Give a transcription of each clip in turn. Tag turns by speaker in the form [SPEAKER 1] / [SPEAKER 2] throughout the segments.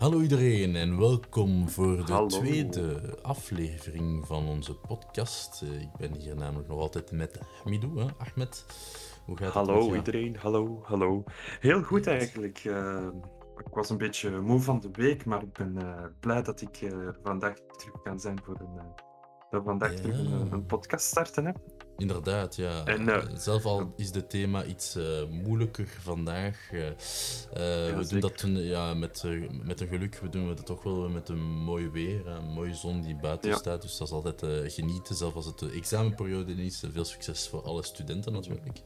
[SPEAKER 1] Hallo iedereen en welkom voor de
[SPEAKER 2] Hallo.
[SPEAKER 1] tweede aflevering van onze podcast. Eh, Ik ben hier namelijk nog altijd met Hamidou, hè? Ahmed. Hoe gaat het
[SPEAKER 2] Hallo iedereen, hallo, hallo. Heel goed eigenlijk. eh, ik was een beetje moe van de week, maar ik ben eh, blij dat ik vandaag terug kan zijn voor een, dat we vandaag terug een, een podcast starten. Hè?
[SPEAKER 1] Inderdaad, ja.
[SPEAKER 2] En, eh,
[SPEAKER 1] Zelf al is het thema iets eh, moeilijker vandaag. Eh, we doen dat een- ja, met, met een geluk, we doen het toch wel met een mooi weer, een mooie zon die buiten
[SPEAKER 2] Ja.
[SPEAKER 1] staat. Dus dat is altijd genieten, zelfs als het de examenperiode is. Veel succes voor alle studenten natuurlijk.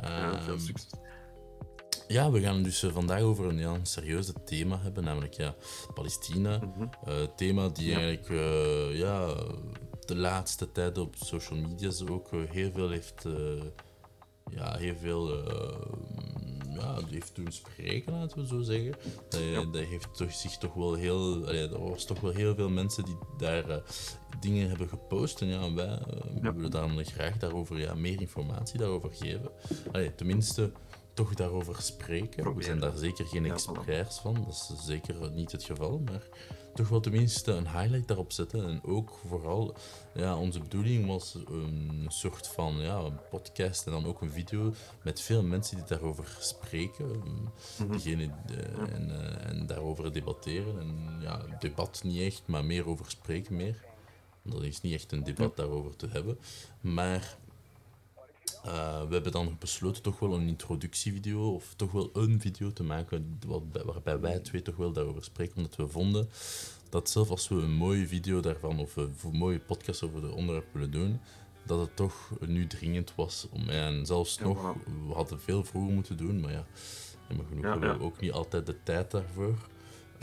[SPEAKER 2] Ja, veel
[SPEAKER 1] Ehm,
[SPEAKER 2] succes.
[SPEAKER 1] Ja, we gaan dus vandaag over een, een serieus thema hebben, namelijk ja, Palestina. Eh, thema die
[SPEAKER 2] Ja.
[SPEAKER 1] eigenlijk ja, de laatste tijd op social media zo ook eh, heel veel heeft, eh, ja, heel veel, eh, ja, die heeft doen spreken, laten we zo zeggen. Dat,
[SPEAKER 2] Ja.
[SPEAKER 1] dat heeft toch, zich toch wel heel, allee, er was toch wel heel veel mensen die daar dingen hebben gepost. En ja, wij
[SPEAKER 2] Ja.
[SPEAKER 1] willen dan graag daarover ja, meer informatie daarover geven. Allee, tenminste, toch daarover spreken. We zijn daar zeker geen
[SPEAKER 2] Ja,
[SPEAKER 1] experts van, dat is zeker niet het geval, maar toch wel tenminste een highlight daarop zetten. En ook vooral, ja, onze bedoeling was een soort van ja, een podcast en dan ook een video met veel mensen die daarover spreken.
[SPEAKER 2] Mhm.
[SPEAKER 1] Diegene, eh, en, eh, en daarover debatteren. En ja, debat niet echt, maar meer over spreken meer. Dat is niet echt een debat daarover te hebben. Maar eh, we hebben dan besloten toch wel een introductievideo, of toch wel een video te maken wat, waarbij wij twee toch wel daarover spreken, omdat we vonden dat zelfs als we een mooie video daarvan, of een mooie podcast over de onderwerp willen doen, dat het toch nu dringend was. Om, en zelfs
[SPEAKER 2] Ja,
[SPEAKER 1] nog, we hadden veel vroeger moeten doen, maar ja, jammer genoeg
[SPEAKER 2] Ja,
[SPEAKER 1] hebben we
[SPEAKER 2] ja.
[SPEAKER 1] ook niet altijd de tijd daarvoor.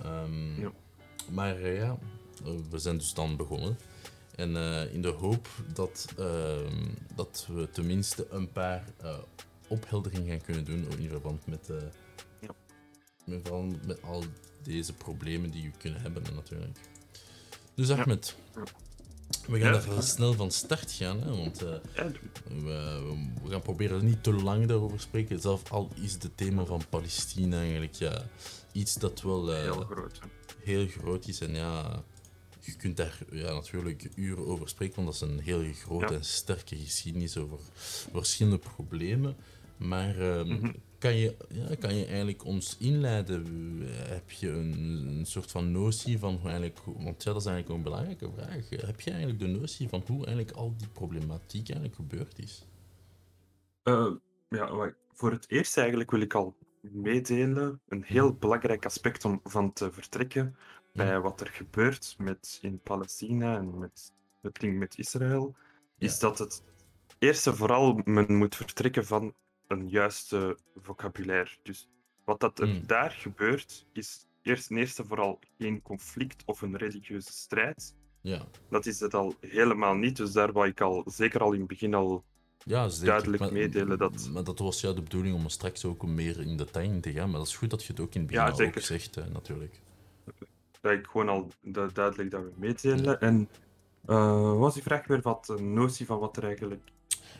[SPEAKER 1] Ehm,
[SPEAKER 2] Ja.
[SPEAKER 1] Maar eh, ja, we zijn dus dan begonnen. En eh, in de hoop dat, ehm, dat we tenminste een paar eh, ophelderingen gaan kunnen doen in verband met, eh,
[SPEAKER 2] Ja.
[SPEAKER 1] met, verband met al deze problemen die we kunnen hebben natuurlijk. Dus. Ahmed,
[SPEAKER 2] Ja.
[SPEAKER 1] we gaan
[SPEAKER 2] Ja.
[SPEAKER 1] daar snel van start gaan, hè, want eh,
[SPEAKER 2] Ja,
[SPEAKER 1] we, we gaan proberen niet te lang daarover te spreken. Zelf al is het thema van Palestina eigenlijk ja, iets dat wel eh,
[SPEAKER 2] heel groot.
[SPEAKER 1] heel groot is. En ja, je kunt daar ja, natuurlijk uren over spreken, want dat is een heel grote
[SPEAKER 2] Ja.
[SPEAKER 1] en sterke geschiedenis over verschillende problemen. Maar
[SPEAKER 2] Mhm.
[SPEAKER 1] kan, je, ja, kan je eigenlijk ons inleiden? Heb je een, een soort van notie van hoe eigenlijk, want ja, dat is eigenlijk een belangrijke vraag. Heb je eigenlijk de notie van hoe eigenlijk al die problematiek eigenlijk gebeurd is?
[SPEAKER 2] Eh, ja, voor het eerst eigenlijk wil ik al meedelen een heel belangrijk aspect om van te vertrekken bij wat er gebeurt met, in Palestina en met het ding met Israël, is dat het eerst en vooral men moet vertrekken van een juiste vocabulaire. Dus wat dat er
[SPEAKER 1] Mm.
[SPEAKER 2] daar gebeurt, is eerst en eerst en vooral geen conflict of een religieuze strijd.
[SPEAKER 1] Ja,
[SPEAKER 2] Dat is het al helemaal niet, dus daar wou ik al zeker al in het begin al
[SPEAKER 1] ja zeker.
[SPEAKER 2] Duidelijk
[SPEAKER 1] Maar-
[SPEAKER 2] meedelen dat-
[SPEAKER 1] Maar dat was ja de bedoeling om straks ook meer in detail in te gaan. Maar dat is goed dat je het ook in het
[SPEAKER 2] Ja,
[SPEAKER 1] begin al ook zegt, hè, natuurlijk.
[SPEAKER 2] Dat ik gewoon al du- duidelijk dat we meedelen. En eh, was die vraag weer wat een notie van wat er eigenlijk.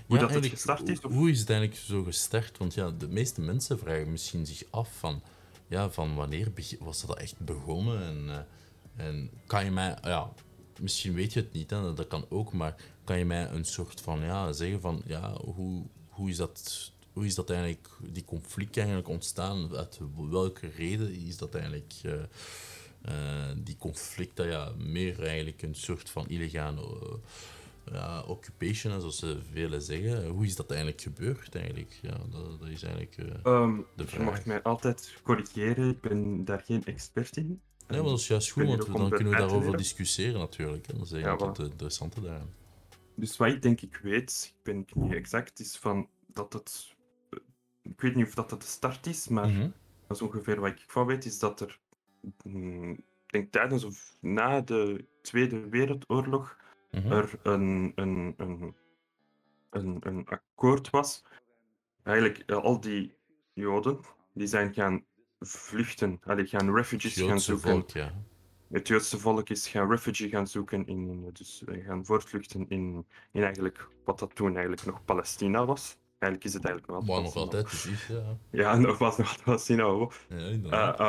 [SPEAKER 2] Hoe dat het gestart is?
[SPEAKER 1] Hoe,
[SPEAKER 2] Of...
[SPEAKER 1] hoe is het eigenlijk zo gestart? Want ja, de meeste mensen vragen misschien zich af van, ja, van wanneer was dat echt begonnen? En, eh, en kan je mij, ja, misschien weet je het niet, hè, dat kan ook, maar kan je mij een soort van, ja, zeggen van, ja, hoe, hoe is dat... Hoe is dat eigenlijk, die conflict eigenlijk ontstaan? Uit welke reden is dat eigenlijk eh, die conflicten ja, meer eigenlijk een soort van illegale eh, ja, occupation, zoals ze velen zeggen. Hoe is dat eigenlijk gebeurd eigenlijk? Ja, dat, dat is eigenlijk... eh,
[SPEAKER 2] Ehm,
[SPEAKER 1] de
[SPEAKER 2] je
[SPEAKER 1] vraag.
[SPEAKER 2] mag mij altijd corrigeren, ik ben daar geen expert in.
[SPEAKER 1] Nee, maar dat is juist goed, want dan kunnen we daarover discussiëren natuurlijk. Hè. Dat is
[SPEAKER 2] Ja,
[SPEAKER 1] eigenlijk
[SPEAKER 2] voilà.
[SPEAKER 1] het interessante daaraan.
[SPEAKER 2] Dus wat ik denk ik weet, ik ben niet exact, is van dat het. eh, Ik weet niet of dat het de start is, maar
[SPEAKER 1] Mhm.
[SPEAKER 2] dat is ongeveer wat ik van weet, is dat er. Mm, Ik denk tijdens of na de Tweede Wereldoorlog
[SPEAKER 1] Mhm.
[SPEAKER 2] er een, een, een, een, een akkoord was. Eigenlijk, eh, al die Joden die zijn gaan vluchten, allee, gaan refugees
[SPEAKER 1] Het
[SPEAKER 2] gaan zoeken.
[SPEAKER 1] volk, ja.
[SPEAKER 2] Het Joodse volk is gaan refugee gaan zoeken in, dus gaan voortvluchten in, in eigenlijk wat dat toen eigenlijk nog Palestina was. Eigenlijk is het eigenlijk nog
[SPEAKER 1] Maar
[SPEAKER 2] altijd
[SPEAKER 1] nog altijd precies, ja.
[SPEAKER 2] Ja, nog was nog altijd Palestina.
[SPEAKER 1] ja inderdaad.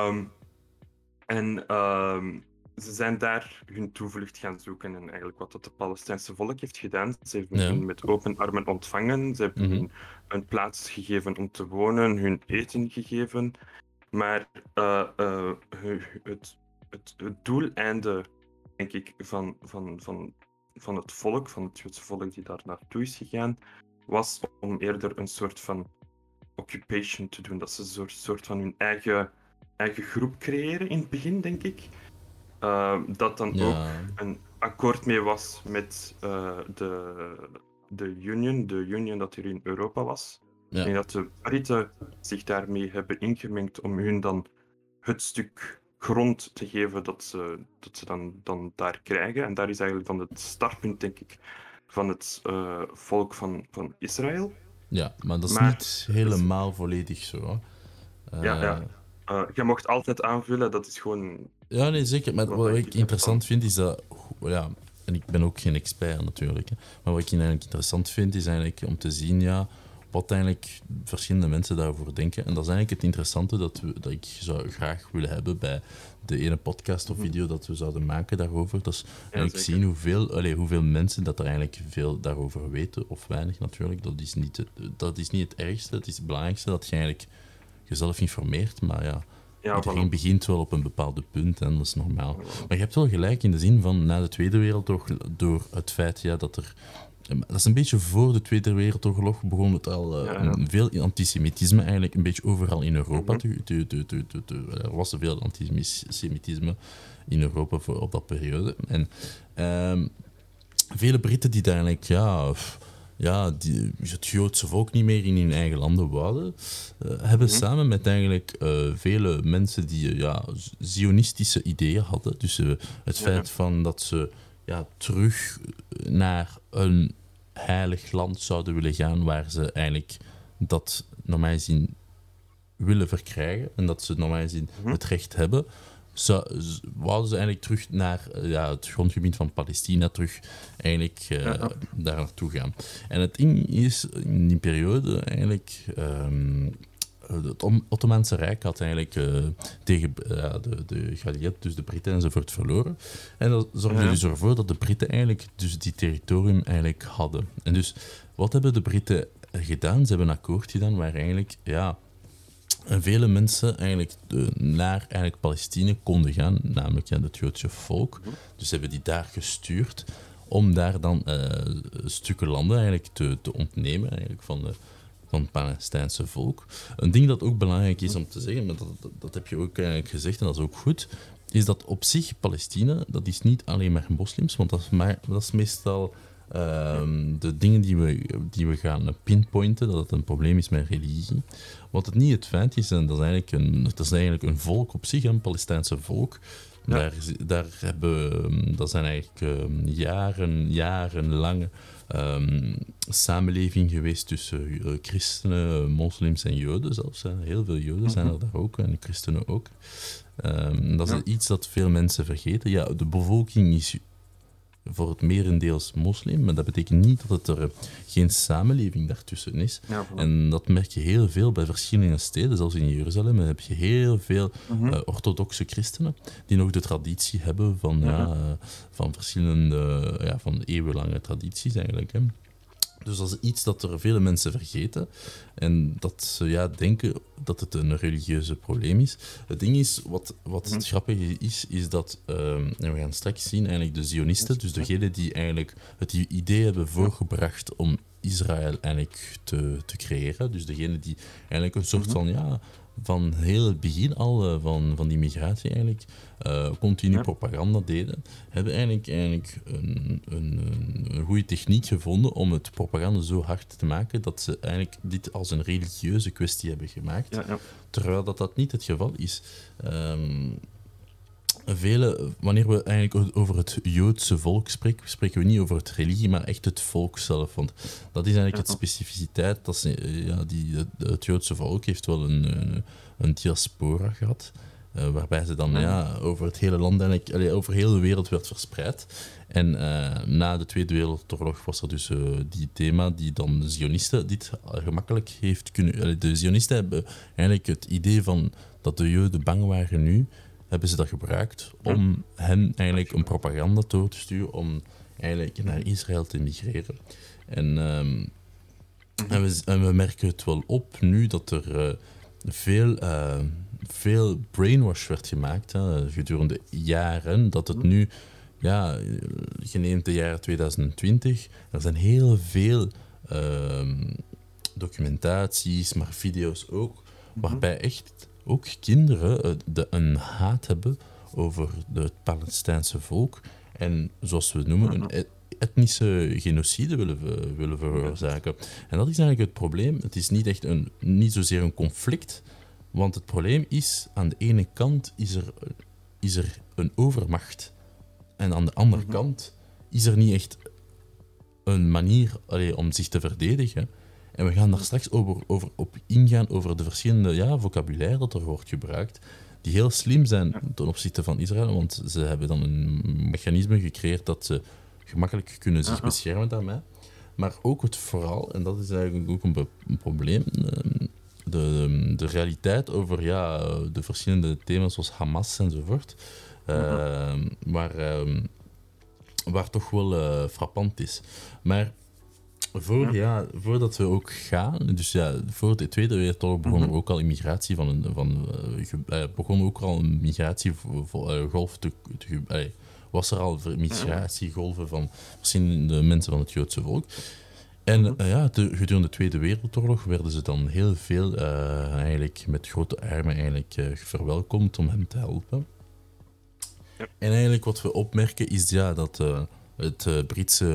[SPEAKER 2] En ehm, ze zijn daar hun toevlucht gaan zoeken. En eigenlijk wat dat de Palestijnse volk heeft gedaan. Ze hebben
[SPEAKER 1] Ja.
[SPEAKER 2] hen met open armen ontvangen. Ze hebben
[SPEAKER 1] Mhm.
[SPEAKER 2] hen een plaats gegeven om te wonen, hun eten gegeven. Maar eh, hu- het, het, het doeleinde, denk ik, van, van, van, van het volk, van het Joodse volk die daar naartoe is gegaan, was om eerder een soort van occupation te doen. Dat ze een soort, soort van hun eigen, eigen groep creëren in het begin, denk ik. Uh, dat dan ook een akkoord mee was met uh, de, de Union, de Union dat hier in Europa was.
[SPEAKER 1] Ja.
[SPEAKER 2] En dat de Britten zich daarmee hebben ingemengd om hun dan het stuk grond te geven dat ze, dat ze dan, dan daar krijgen. En daar is eigenlijk dan het startpunt, denk ik, van het uh, volk van, van Israël.
[SPEAKER 1] ja, maar dat is
[SPEAKER 2] Maar-
[SPEAKER 1] niet helemaal volledig zo. Hoor. Eh,
[SPEAKER 2] Ja, ja. Uh, je mocht altijd aanvullen, dat is gewoon...
[SPEAKER 1] Ja, nee, zeker. Maar
[SPEAKER 2] Wat
[SPEAKER 1] ik interessant vind is dat. Ja, en ik ben ook geen expert natuurlijk. Hè, maar wat ik eigenlijk interessant vind is eigenlijk om te zien ja, wat eigenlijk verschillende mensen daarover denken. En dat is eigenlijk het interessante dat, we, dat ik zou graag willen hebben bij de ene podcast of
[SPEAKER 2] Mhm.
[SPEAKER 1] video dat we zouden maken daarover. Dat is eigenlijk
[SPEAKER 2] zeker.
[SPEAKER 1] zien hoeveel, allee, hoeveel mensen dat er eigenlijk veel daarover weten, of weinig natuurlijk. Dat is niet het, dat is niet het ergste. Het is het belangrijkste dat je eigenlijk jezelf informeert. Maar ja,
[SPEAKER 2] Ja,
[SPEAKER 1] Iedereen
[SPEAKER 2] voilà.
[SPEAKER 1] begint wel op een bepaalde punt en dat is normaal. Maar je hebt wel gelijk in de zin van na de Tweede Wereldoorlog, door het feit ja, dat er. Dat is een beetje voor de Tweede Wereldoorlog begon het al eh,
[SPEAKER 2] Ja, ja.
[SPEAKER 1] een- veel antisemitisme eigenlijk een beetje overal in Europa.
[SPEAKER 2] Mhm.
[SPEAKER 1] te, te, te, te- er was veel antisemitisme in Europa voor, op dat periode. En ehm, vele Britten die daar eigenlijk ja, ja, die, het Joodse volk niet meer in hun eigen landen wouden, eh, hebben
[SPEAKER 2] Mhm.
[SPEAKER 1] samen met eigenlijk eh, vele mensen die eh, ja, zionistische ideeën hadden. Dus het
[SPEAKER 2] Ja.
[SPEAKER 1] feit van dat ze ja, terug naar een heilig land zouden willen gaan waar ze eigenlijk dat normaal gezien willen verkrijgen en dat ze normaal gezien
[SPEAKER 2] Mhm.
[SPEAKER 1] het recht hebben, zou, z- wouden ze eigenlijk terug naar eh, ja, het grondgebied van Palestina, terug eigenlijk
[SPEAKER 2] Ja, ja.
[SPEAKER 1] daar naartoe gaan. En het ding is, in die periode eigenlijk, ehm, het Om- Ottomaanse Rijk had eigenlijk eh, tegen de, de geallieerden, dus de Britten enzovoort, verloren. En dat zorgde
[SPEAKER 2] Ja.
[SPEAKER 1] dus ervoor dat de Britten eigenlijk dus die territorium eigenlijk hadden. En dus, wat hebben de Britten gedaan? Ze hebben een akkoord gedaan waar eigenlijk, ja, vele mensen eigenlijk naar eigenlijk Palestina konden gaan, namelijk ja, het Joodse volk. Dus hebben die daar gestuurd om daar dan eh, stukken landen eigenlijk te, te ontnemen eigenlijk van, de, van het Palestijnse volk. Een ding dat ook belangrijk is om te zeggen, maar dat, dat, heb je ook eigenlijk gezegd en dat is ook goed, is dat op zich Palestina, dat is niet alleen maar moslims, want dat maar, dat is meestal ehm, de dingen die we, die we gaan pinpointen, dat het een probleem is met religie. Wat het niet het feit is, en dat is eigenlijk een, dat is eigenlijk een volk op zich, een Palestijnse volk.
[SPEAKER 2] Ja.
[SPEAKER 1] Daar, daar hebben, ehm, dat zijn eigenlijk ehm, jaren, jarenlange samenleving geweest tussen eh, christenen, moslims en joden zelfs. hè. Heel veel joden zijn er daar ook en christenen ook. Dat is
[SPEAKER 2] Ja.
[SPEAKER 1] iets dat veel mensen vergeten. Ja, de bevolking is voor het merendeels moslim, maar dat betekent niet dat het er eh, geen samenleving daartussen is.
[SPEAKER 2] Ja.
[SPEAKER 1] En dat merk je heel veel bij verschillende steden. Zelfs in Jeruzalem heb je heel veel
[SPEAKER 2] Mhm.
[SPEAKER 1] eh, orthodoxe christenen die nog de traditie hebben van, Ja. eh, van verschillende ja, van eeuwenlange tradities eigenlijk. Hè. Dus dat is iets dat er vele mensen vergeten en dat ze ja, denken dat het een religieuze probleem is. Het ding is, wat, wat het
[SPEAKER 2] Mhm.
[SPEAKER 1] grappige is, is dat, ehm, en we gaan straks zien, eigenlijk de Zionisten, dus degenen die eigenlijk het idee hebben voorgebracht om Israël eigenlijk te, te creëren, dus degene die eigenlijk een soort
[SPEAKER 2] Mhm.
[SPEAKER 1] van, ja, van heel het begin al eh, van, van die migratie eigenlijk, eh, continu
[SPEAKER 2] Ja.
[SPEAKER 1] propaganda deden, hebben eigenlijk, eigenlijk een, een, een, een goede techniek gevonden om het propaganda zo hard te maken dat ze eigenlijk dit als een religieuze kwestie hebben gemaakt.
[SPEAKER 2] Ja, ja.
[SPEAKER 1] Terwijl dat, dat niet het geval is. Ehm, vele, wanneer we eigenlijk over het Joodse volk spreken, spreken we niet over het religie, maar echt het volk zelf. Want dat is eigenlijk het specificiteit. Dat ze, eh, ja, die, het, Joodse volk heeft wel een, een, een diaspora gehad. eh, waarbij ze dan
[SPEAKER 2] Ja.
[SPEAKER 1] ja, over het hele land, eigenlijk, allee, over heel de wereld werd verspreid. En eh, na de Tweede Wereldoorlog was er dus eh, die thema die dan de Zionisten dit gemakkelijk heeft kunnen... allee, de Zionisten hebben eigenlijk het idee van dat de Joden bang waren nu, hebben ze dat gebruikt om hen eigenlijk een propaganda door te sturen om eigenlijk naar Israël te migreren. En, ehm, en, we, en we merken het wel op nu dat er eh, veel, eh, veel brainwash werd gemaakt hè, gedurende jaren, dat het nu, ja, je neemt de jaren 2020, er zijn heel veel ehm, documentaties, maar video's ook, waarbij echt ook kinderen eh, de, een haat hebben over het Palestijnse volk en zoals we het noemen, een e- etnische genocide willen, willen veroorzaken. En dat is eigenlijk het probleem. Het is niet echt een, niet zozeer een conflict, want het probleem is, aan de ene kant is er, is er een overmacht. En aan de andere
[SPEAKER 2] Mhm.
[SPEAKER 1] kant is er niet echt een manier allee, om zich te verdedigen. En we gaan daar straks over, over op ingaan, over de verschillende ja, vocabulaire dat er wordt gebruikt, die heel slim zijn ten opzichte van Israël, want ze hebben dan een mechanisme gecreëerd dat ze gemakkelijk kunnen zich beschermen daarmee. Maar ook het vooral, en dat is eigenlijk ook een probleem, ehm, de, de realiteit over ja, de verschillende thema's zoals Hamas enzovoort, ehm, waar, ehm, waar toch wel eh, frappant is. Maar voor, ja. voordat we ook gaan, dus ja, voor de Tweede Wereldoorlog begon er ook al immigratie van een, van, eh, eh, begon ook al een migratiegolf te, te eh, was er al migratiegolven van verschillende mensen van het Joodse volk. En eh, ja, de, gedurende de Tweede Wereldoorlog werden ze dan heel veel eh, eigenlijk met grote armen eigenlijk, eh, verwelkomd om hem te helpen.
[SPEAKER 2] Ja.
[SPEAKER 1] En eigenlijk wat we opmerken is ja, dat eh, het eh, Britse,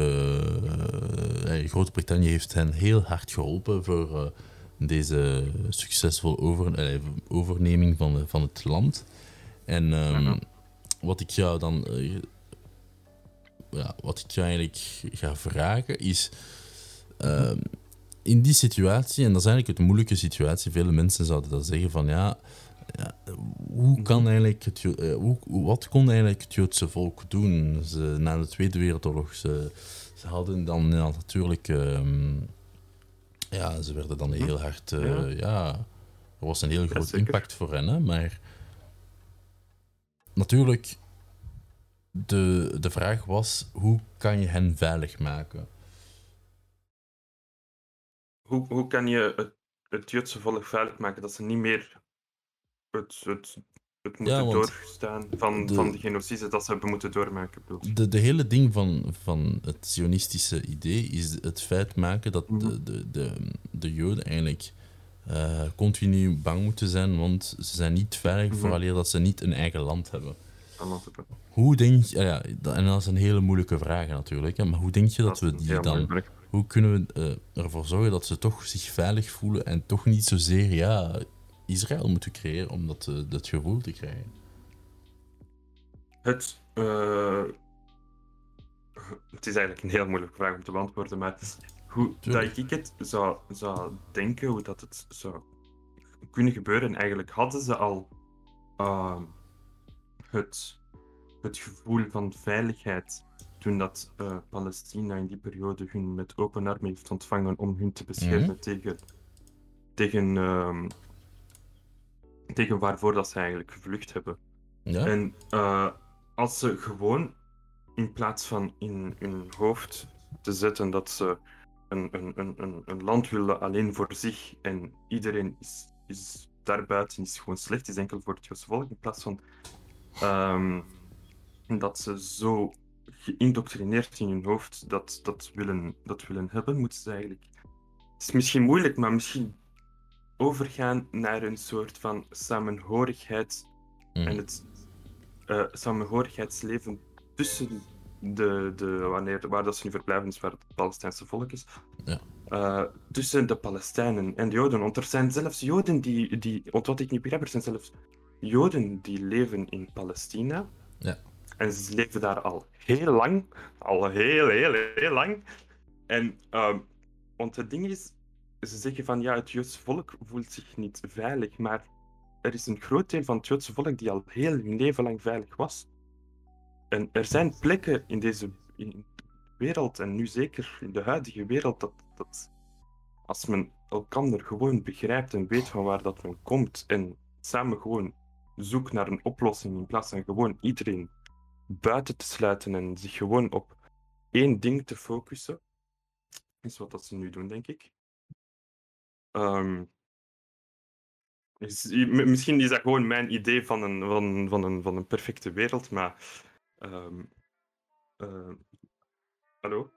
[SPEAKER 1] eh, Groot-Brittannië heeft hen heel hard geholpen voor deze succesvolle over, overneming van, van het land. En ehm,
[SPEAKER 2] Ja.
[SPEAKER 1] wat ik jou dan, ja, wat ik jou eigenlijk ga vragen is, ehm, in die situatie, en dat is eigenlijk een moeilijke situatie, vele mensen zouden dan zeggen van ja, hoe kan eigenlijk het, eh, hoe, wat kon eigenlijk het Joodse volk doen ze, na de Tweede Wereldoorlog? Ze, ze hadden dan ja, natuurlijk, ehm, ja, ze werden dan heel hard, eh,
[SPEAKER 2] Ja.
[SPEAKER 1] ja. er was een heel groot
[SPEAKER 2] zeker.
[SPEAKER 1] impact voor hen, hè, maar natuurlijk, de, de vraag was, hoe kan je hen veilig maken?
[SPEAKER 2] Hoe, hoe kan je het, het Joodse volk veilig maken dat ze niet meer het, het, het moeten doorstaan van,
[SPEAKER 1] de-
[SPEAKER 2] van de genocide dat ze hebben moeten doormaken?
[SPEAKER 1] De, de hele ding van, van het Zionistische idee is het feit maken dat
[SPEAKER 2] Mhm.
[SPEAKER 1] de, de, de, de Joden eigenlijk eh, continu bang moeten zijn, want ze zijn niet veilig
[SPEAKER 2] Mhm.
[SPEAKER 1] vooraleer dat ze niet een eigen land hebben.
[SPEAKER 2] Super.
[SPEAKER 1] Hoe denk je, ja, dat- en dat is een hele moeilijke vraag natuurlijk, hè, maar hoe denk je dat, we
[SPEAKER 2] is
[SPEAKER 1] die dan, hoe kunnen we eh, ervoor zorgen dat ze toch zich veilig voelen en toch niet zozeer, ja, Israël moeten creëren om dat, eh, dat gevoel te krijgen?
[SPEAKER 2] Het, eh, het is eigenlijk een heel moeilijke vraag om te beantwoorden, maar hoe
[SPEAKER 1] Tuurlijk.
[SPEAKER 2] dat ik het zou, zou denken, hoe dat het zou kunnen gebeuren, eigenlijk hadden ze al ehm, het, het gevoel van veiligheid toen dat eh, Palestina in die periode hun met open armen heeft ontvangen om hun te beschermen
[SPEAKER 1] Mhm.
[SPEAKER 2] tegen, tegen, ehm, tegen waarvoor dat ze eigenlijk gevlucht hebben.
[SPEAKER 1] Ja?
[SPEAKER 2] En eh, als ze gewoon in plaats van in hun hoofd te zetten dat ze een, een, een, een, land willen alleen voor zich en iedereen is, is daarbuiten is gewoon slecht, is enkel voor het volk, in plaats van ehm, dat ze zo geïndoctrineerd in hun hoofd dat, dat, willen, dat willen hebben, moeten ze eigenlijk. Het is misschien moeilijk, maar misschien overgaan naar een soort van samenhorigheid
[SPEAKER 1] Mhm.
[SPEAKER 2] en het eh, samenhorigheidsleven tussen de, de wanneer, waar dat ze nu verblijven, is waar het Palestijnse volk is,
[SPEAKER 1] Ja.
[SPEAKER 2] eh, tussen de Palestijnen en de Joden. Want er zijn zelfs Joden die, die want wat ik niet begrijp, er zijn zelfs Joden die leven in Palestina.
[SPEAKER 1] Ja.
[SPEAKER 2] En ze leven daar al heel lang, al heel, heel, heel lang. En, ehm, want het ding is, ze zeggen van ja, het Joodse volk voelt zich niet veilig, maar er is een groot deel van het Joodse volk die al heel hun leven lang veilig was. En er zijn plekken in deze in wereld, en nu zeker in de huidige wereld, dat, dat als men elkander gewoon begrijpt en weet van waar dat men komt en samen gewoon zoekt naar een oplossing in plaats van gewoon iedereen buiten te sluiten en zich gewoon op één ding te focussen, is wat dat ze nu doen, denk ik. Ehm, is- i- m- misschien is dat gewoon mijn idee van een, van, van een, van een perfecte wereld, maar. ehm, eh, hallo?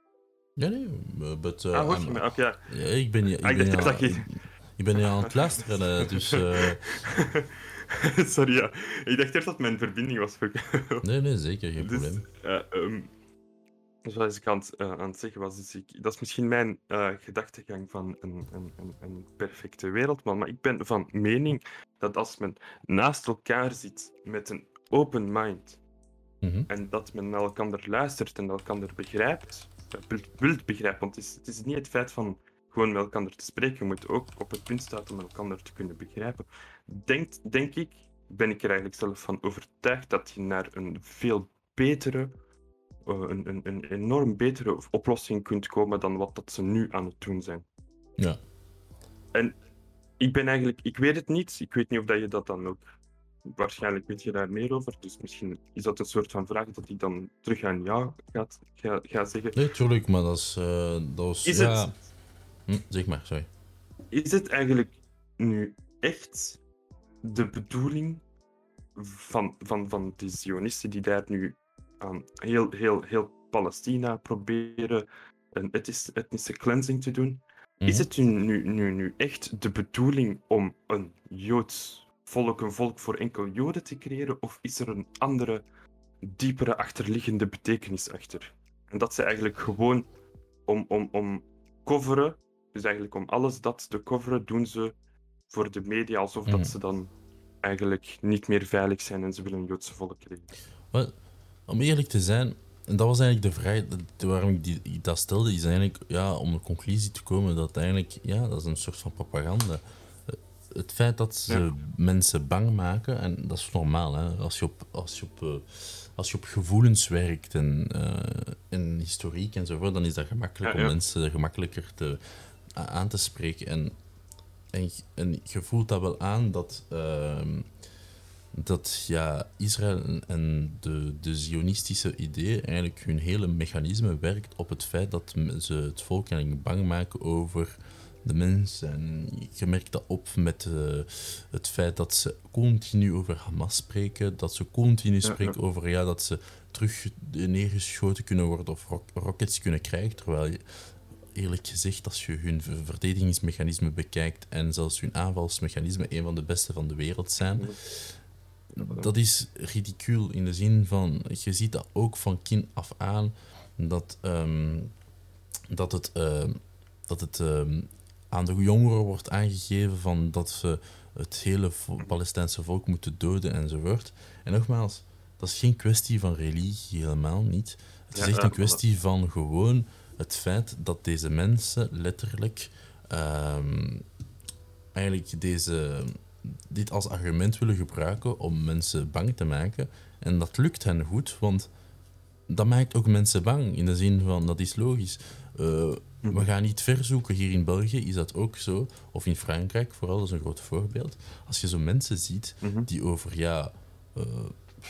[SPEAKER 1] Ja, nee, uh, but, uh,
[SPEAKER 2] ah, hoor
[SPEAKER 1] I'm-
[SPEAKER 2] je me? Oké. ja.
[SPEAKER 1] ja, ik ben, je- ik
[SPEAKER 2] Ah,
[SPEAKER 1] ben, ik ben aan het luisteren, eh, dus... eh,
[SPEAKER 2] Sorry, ja. Ik dacht eerst dat mijn verbinding was. ver-
[SPEAKER 1] nee, nee, zeker, geen
[SPEAKER 2] Dus,
[SPEAKER 1] probleem.
[SPEAKER 2] eh, ehm, zoals ik aan het, eh, aan het zeggen was, dus ik, dat is misschien mijn eh, gedachtegang van een, een, een, perfecte wereld, maar, ik ben van mening dat als men naast elkaar zit met een open mind
[SPEAKER 1] Mhm.
[SPEAKER 2] en dat men naar elkaar luistert en elkaar begrijpt, eh, wil- wilt begrijpen, want het is, het is niet het feit van gewoon met elkaar te spreken, je moet ook op het punt staan om elkaar te kunnen begrijpen. Denk, denk ik, ben ik er eigenlijk zelf van overtuigd dat je naar een veel betere, een, een, een enorm betere oplossing kunt komen dan wat dat ze nu aan het doen zijn.
[SPEAKER 1] Ja.
[SPEAKER 2] En ik ben eigenlijk, ik weet het niet, ik weet niet of dat je dat dan ook, waarschijnlijk weet je daar meer over, dus misschien is dat een soort van vraag dat ik dan terug aan jou gaat, ga, ga zeggen.
[SPEAKER 1] Nee, tuurlijk, maar dat is... eh, dat was,
[SPEAKER 2] Is
[SPEAKER 1] ja...
[SPEAKER 2] het-
[SPEAKER 1] Hm, zeg maar, sorry.
[SPEAKER 2] Is het eigenlijk nu echt de bedoeling van, van, van die Zionisten die daar nu aan heel, heel, heel Palestina proberen een etnis- etnische cleansing te doen? Is
[SPEAKER 1] Mhm.
[SPEAKER 2] het nu, nu, nu, nu echt de bedoeling om een Joods volk, een volk voor enkel Joden te creëren? Of is er een andere, diepere achterliggende betekenis achter? En dat ze eigenlijk gewoon om, om, om coveren, dus eigenlijk om alles dat te coveren, doen ze voor de media alsof
[SPEAKER 1] Mhm.
[SPEAKER 2] dat ze dan eigenlijk niet meer veilig zijn en ze willen een Joodse volk creëren.
[SPEAKER 1] Om eerlijk te zijn, en dat was eigenlijk de vraag waarom ik die, dat stelde, is eigenlijk ja, om de conclusie te komen dat eigenlijk, ja, dat is een soort van propaganda. Het feit dat ze
[SPEAKER 2] Ja.
[SPEAKER 1] mensen bang maken, en dat is normaal, hè, als, je op, als, je op, eh, als je op gevoelens werkt en, eh, en historiek enzovoort, dan is dat gemakkelijk
[SPEAKER 2] Ja,
[SPEAKER 1] om mensen gemakkelijker te, aan te spreken. En, en, en je voelt dat wel aan dat. ehm, dat ja, Israël en- en de, de Zionistische idee eigenlijk hun hele mechanisme werkt op het feit dat ze het volk eigenlijk bang maken over de mens. En je merkt dat op met eh, het feit dat ze continu over Hamas spreken, dat ze continu spreken over ja, dat ze terug neergeschoten kunnen worden of ro- rockets kunnen krijgen, terwijl je eerlijk gezegd, als je hun ver- verdedigingsmechanisme bekijkt en zelfs hun aanvalsmechanisme een van de beste van de wereld zijn, dat is ridicuul in de zin van, je ziet dat ook van kind af aan, dat, ehm, dat het, ehm, dat het ehm, aan de jongeren wordt aangegeven van dat ze het hele Palestijnse volk moeten doden enzovoort. En nogmaals, dat is geen kwestie van religie, helemaal niet. Het is echt een kwestie van gewoon het feit dat deze mensen letterlijk eigenlijk deze, dit als argument willen gebruiken om mensen bang te maken. En dat lukt hen goed, want dat maakt ook mensen bang. In de zin van, dat is logisch. Eh, we gaan niet ver zoeken. Hier in België is dat ook zo. Of in Frankrijk, vooral, dat is een groot voorbeeld. Als je zo mensen ziet
[SPEAKER 2] Mhm.
[SPEAKER 1] die over, ja, eh,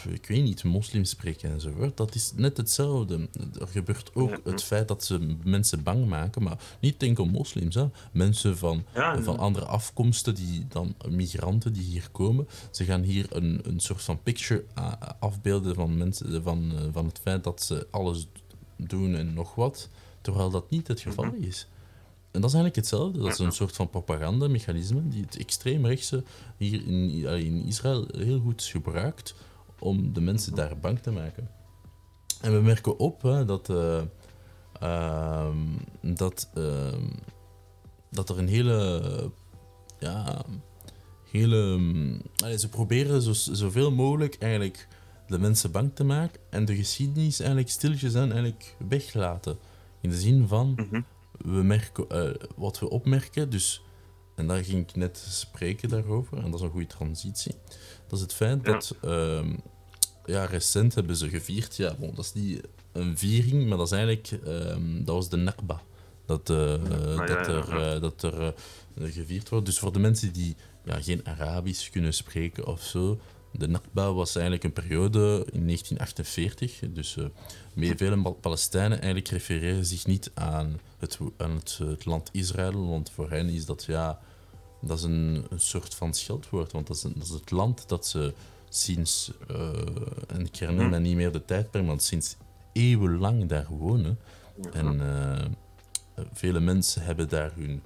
[SPEAKER 1] ik weet niet, moslims spreken enzovoort, dat is net hetzelfde. Er gebeurt ook
[SPEAKER 2] Ja,
[SPEAKER 1] het feit dat ze mensen bang maken, maar niet enkel moslims, hè. mensen van,
[SPEAKER 2] Ja,
[SPEAKER 1] van andere afkomsten, die dan migranten die hier komen. Ze gaan hier een, een soort van picture a- afbeelden van, mensen, van, eh, van het feit dat ze alles doen en nog wat, terwijl dat niet het geval
[SPEAKER 2] Mhm.
[SPEAKER 1] is. En dat is eigenlijk hetzelfde. Dat is een soort van propagandamechanisme die het extreemrechtse hier in, in Israël heel goed gebruikt om de mensen daar bang te maken. En we merken op hè, dat, eh, ehm, dat, ehm, dat er een hele. Ja, hele. mm, ze proberen zo, zoveel mogelijk eigenlijk de mensen bang te maken en de geschiedenis eigenlijk stilletjes aan eigenlijk weglaten. In de zin van
[SPEAKER 2] Mhm.
[SPEAKER 1] we merken, eh, wat we opmerken, dus, en daar ging ik net spreken daarover, en dat is een goede transitie, dat is het feit
[SPEAKER 2] Ja.
[SPEAKER 1] dat, ehm, ja, recent hebben ze gevierd, ja, bon, dat is niet een viering, maar dat is eigenlijk, ehm, dat was de Nakba, dat,
[SPEAKER 2] ja,
[SPEAKER 1] dat
[SPEAKER 2] ja,
[SPEAKER 1] er,
[SPEAKER 2] ja.
[SPEAKER 1] eh, dat er gevierd wordt. Dus voor de mensen die ja, geen Arabisch kunnen spreken of zo, De Nakba was eigenlijk een periode in 1948. Dus uh, vele Palestijnen eigenlijk refereren zich niet aan het, aan het, het, land Israël, want voor hen is dat ja, dat is een, een soort van scheldwoord. Want dat is, dat is het land dat ze sinds, uh, en ik herinner me niet meer de tijdperk, want sinds eeuwenlang daar wonen. En uh, vele mensen hebben daar hun,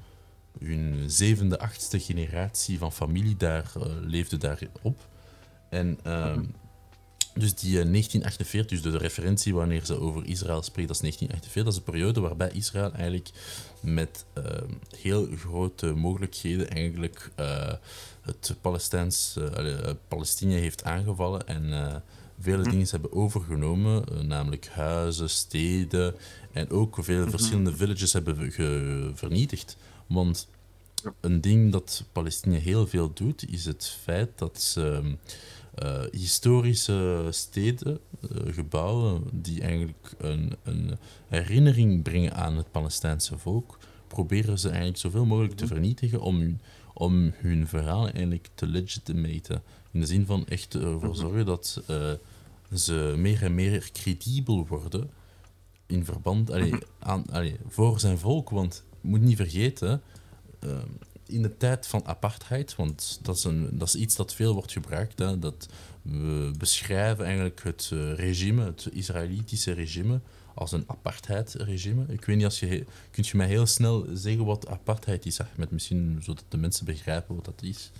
[SPEAKER 1] hun zevende, achtste generatie van familie daar, uh, leefde daar op. En uh, dus die 1948, dus de referentie wanneer ze over Israël spreekt, dat is 1948. Dat is een periode waarbij Israël eigenlijk met heel grote mogelijkheden eigenlijk het Palestijns, uh, Palestinië heeft aangevallen en vele hm. dingen hebben overgenomen, namelijk huizen, steden en ook veel hm. verschillende villages hebben vernietigd. Want een ding dat Palestinië heel veel doet, is het feit dat ze historische steden, gebouwen die eigenlijk een, een herinnering brengen aan het Palestijnse volk, proberen ze eigenlijk zoveel mogelijk te hm. vernietigen om om hun verhaal eigenlijk te legitimaten. In de zin van echt ervoor mhm. zorgen dat uh, ze meer en meer credibel worden in verband allee, mhm. aan, allee, voor zijn volk. Want je moet niet vergeten, in de tijd van apartheid, want dat is, een, dat is iets dat veel wordt gebruikt, hè, dat we beschrijven eigenlijk het uh, regime, het Israëlitische regime, als een apartheidregime. Ik weet niet, als je, kunt je mij heel snel zeggen wat apartheid is, met misschien zodat de mensen begrijpen wat dat is?